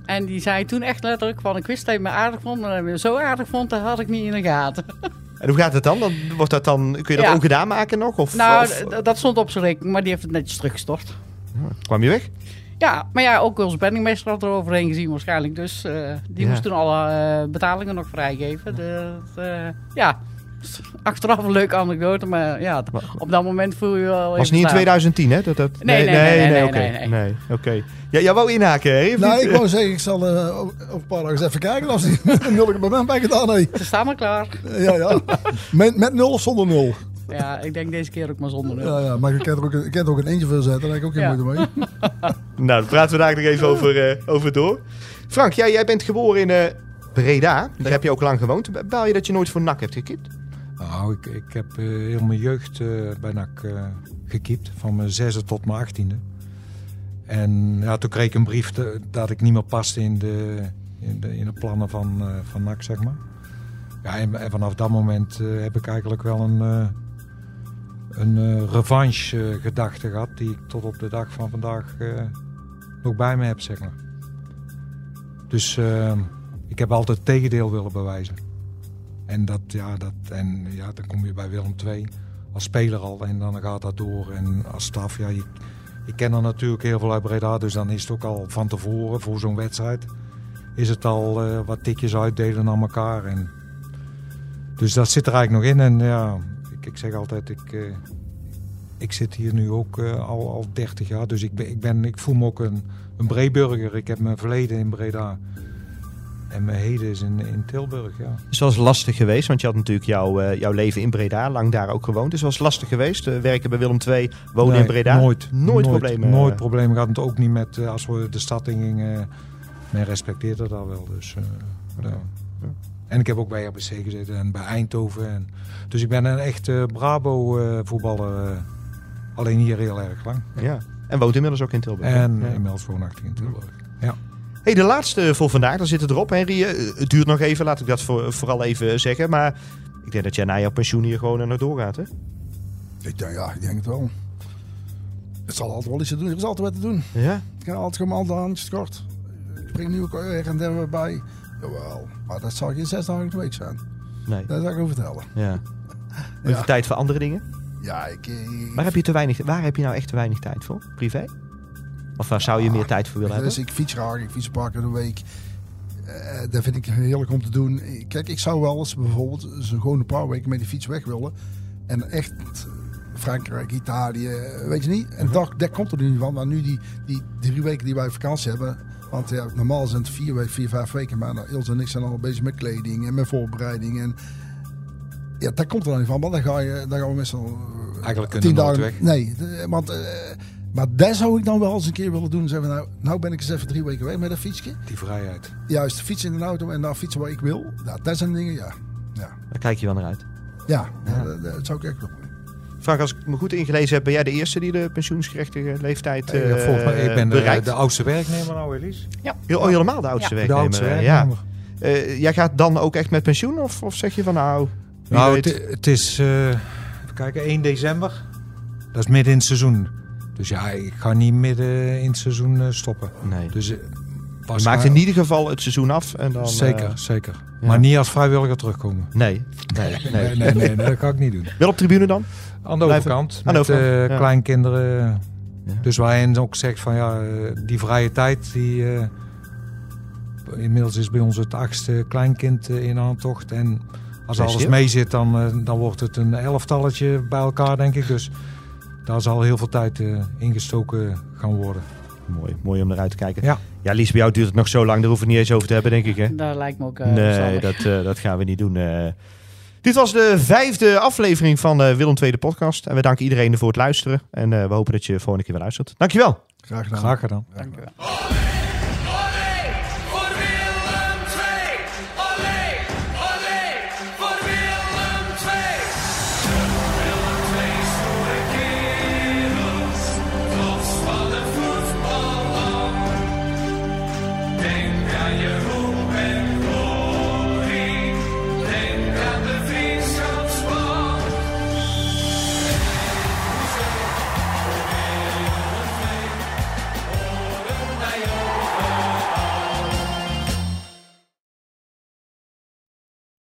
En die zei toen echt letterlijk van ik wist dat je me aardig vond. Maar dat je me zo aardig vond, dat had ik niet in de gaten. en hoe gaat het dan? wordt dat dan kun je dat Ja. ook gedaan maken nog? Of, nou, of dat stond op zijn rekening, maar die heeft het netjes teruggestort. kwam je weg? Ja, maar ja, ook onze penningmeester had er overheen gezien waarschijnlijk. Dus eh, die Ja. moest toen alle eh, betalingen nog vrijgeven. De, de- ja, achteraf een leuke anekdote, maar ja, op dat moment voel je wel Was even niet in staan. 2010, hè? Dat, dat... Nee, nee, nee, nee, oké. nee, nee. oké. Ja, jij wou inhaken, hè? Nou, ik wou zeggen, ik zal eh, over een paar dagen eens even kijken als hij een nul bij mij bij gedaan heeft. Ze staan maar klaar. Ja, ja. Met, met nul of zonder nul. Ja, ik denk deze keer ook maar zonder nul. Ja, ja, maar je kent er ook, kent er ook een eentje voor zetten, daar heb ik ook geen Ja. moeite mee. Nou, daar praten we daar nog even over, eh, over door. Frank, jij, jij bent geboren in eh, Breda. Daar heb je ook lang gewoond. Baal je dat je nooit voor NAC hebt gekipt? Nou, ik, ik heb eh, heel mijn jeugd eh, bij NAC eh gekiept. Van mijn zesde tot mijn achttiende. En ja, toen kreeg ik een brief dat ik niet meer paste in de, in de, in de plannen van, van NAC, zeg maar. Ja, en, vanaf dat moment heb ik eigenlijk wel een, een revanche gedachte gehad. Die ik tot op de dag van vandaag nog bij me heb, zeg maar. Dus ik heb altijd het tegendeel willen bewijzen. En, dat, ja, dat, en ja, dan kom je bij Willem II als speler al en dan gaat dat door. En als staf, ja, je, ik ken er natuurlijk heel veel uit Breda, dus dan is het ook al van tevoren voor zo'n wedstrijd. Is het al eh, wat tikjes uitdelen aan elkaar. En, dus dat zit er eigenlijk nog in. En ja, ik, ik zeg altijd, ik, eh, ik zit hier nu ook eh, al, al 30 jaar. Dus ik, ben, ik, ben, ik voel me ook een, een Breburger. Ik heb mijn verleden in Breda. En mijn heden is in, in Tilburg, ja. Het was lastig geweest, want je had natuurlijk jouw, eh, jouw leven in Breda, lang daar ook gewoond. Dus het was lastig geweest. eh, werken bij Willem II, wonen Nee, in Breda. Nooit. Nooit problemen. Nooit eh. problemen gehad. Het ook niet met als we de stad in gingen. Men respecteerde dat wel. Dus, ja. En ik heb ook bij RBC gezeten en bij Eindhoven. En, dus ik ben een echte Brabo-voetballer. alleen hier heel erg lang. Ja. En woont inmiddels ook in Tilburg. En Ja. inmiddels woonachtig in Tilburg. Hey, de laatste voor vandaag, daar zit het erop. Henry, Eh, het duurt nog even, laat ik dat voor, vooral even zeggen. Maar ik denk dat jij na jouw pensioen hier gewoon er nog doorgaat, hè? Ik denk, ja, ik denk het wel. Het zal altijd wel iets te doen. Er is altijd wat te doen. Ja. Ik ga altijd gewoon al de handjes kort. Ik breng nieuwe her en bij. Jawel, maar dat zal geen zes dagen in de week zijn. Nee. Dat zal ik over vertellen. Ja. Ja. Even tijd voor andere dingen. Ja, ik... ik Waar heb, je te weinig, waar heb je nou echt te weinig tijd voor? Privé? Of waar zou je meer tijd voor willen dus hebben? ik fiets graag, ik fiets een paar keer de week. Eh dat vind ik heerlijk om te doen. Kijk, ik zou wel eens bijvoorbeeld zo gewoon een paar weken met die fiets weg willen. En echt Frankrijk, Italië, weet je niet. En dat, dat komt er nu van. Maar nu die, die drie weken die wij vakantie hebben. Want ja, normaal zijn het vier, weken, vier vijf weken. Maar nou, Ilse en ik zijn al bezig met kleding en met voorbereiding. En ja, dat komt er dan niet van. Want dan, ga je, dan gaan we meestal eh, Eigenlijk kunnen tien dagen weg. Nee, want... eh, maar dat zou ik dan wel eens een keer willen doen. Zeggen we, nou, nou ben ik eens even drie weken weg met een fietsje. Die vrijheid. Juist, fietsen in de auto en dan fietsen waar ik wil. Ja, dat zijn dingen, ja. Ja, Daar kijk je wel naar uit. ja, ja. Dat, dat zou ik echt doen. Frank, als ik me goed ingelezen heb, ben jij de eerste die de pensioensgerechtige leeftijd Eh, eh volgens mij, ik ben de, de oudste werknemer nou, Elise. Heel, oh, helemaal de oudste Ja. De werknemer. oudste eh, ja. werknemer. Eh, jij gaat dan ook echt met pensioen? Of, of zeg je van nou... Nou, het, het is, eh, even kijken, 1 december. Dat is midden in het seizoen. Dus ja, ik ga niet midden in het seizoen eh, stoppen. nee. Dus eh, Je maakt in ieder geval het seizoen af. En dan, Zeker, eh, zeker. ja. Maar niet als vrijwilliger terugkomen. nee. Nee, nee. Nee, nee, nee, dat ga ik niet doen. Wel op tribune dan? Aan de overkant, aan de met ja. kleinkinderen. Ja. Dus waar hen ook zegt van ja, die vrije tijd, die, inmiddels is bij ons het achtste kleinkind in aantocht. En als alles mee zit, dan, dan wordt het een elftalletje bij elkaar, denk ik. Dus daar zal heel veel tijd eh, ingestoken gaan worden. Mooi, mooi om eruit te kijken. Ja. ja, Lies, bij jou duurt het nog zo lang. Daar hoeven we niet eens over te hebben, denk ik. Hè? Daar lijkt me ook eh nee, dat, eh, dat gaan we niet doen. eh. Dit was de vijfde aflevering van de Willem II de podcast. En we danken iedereen voor het luisteren. En eh, we hopen dat je volgende keer weer luistert. Dankjewel. Graag gedaan. Graag gedaan. Graag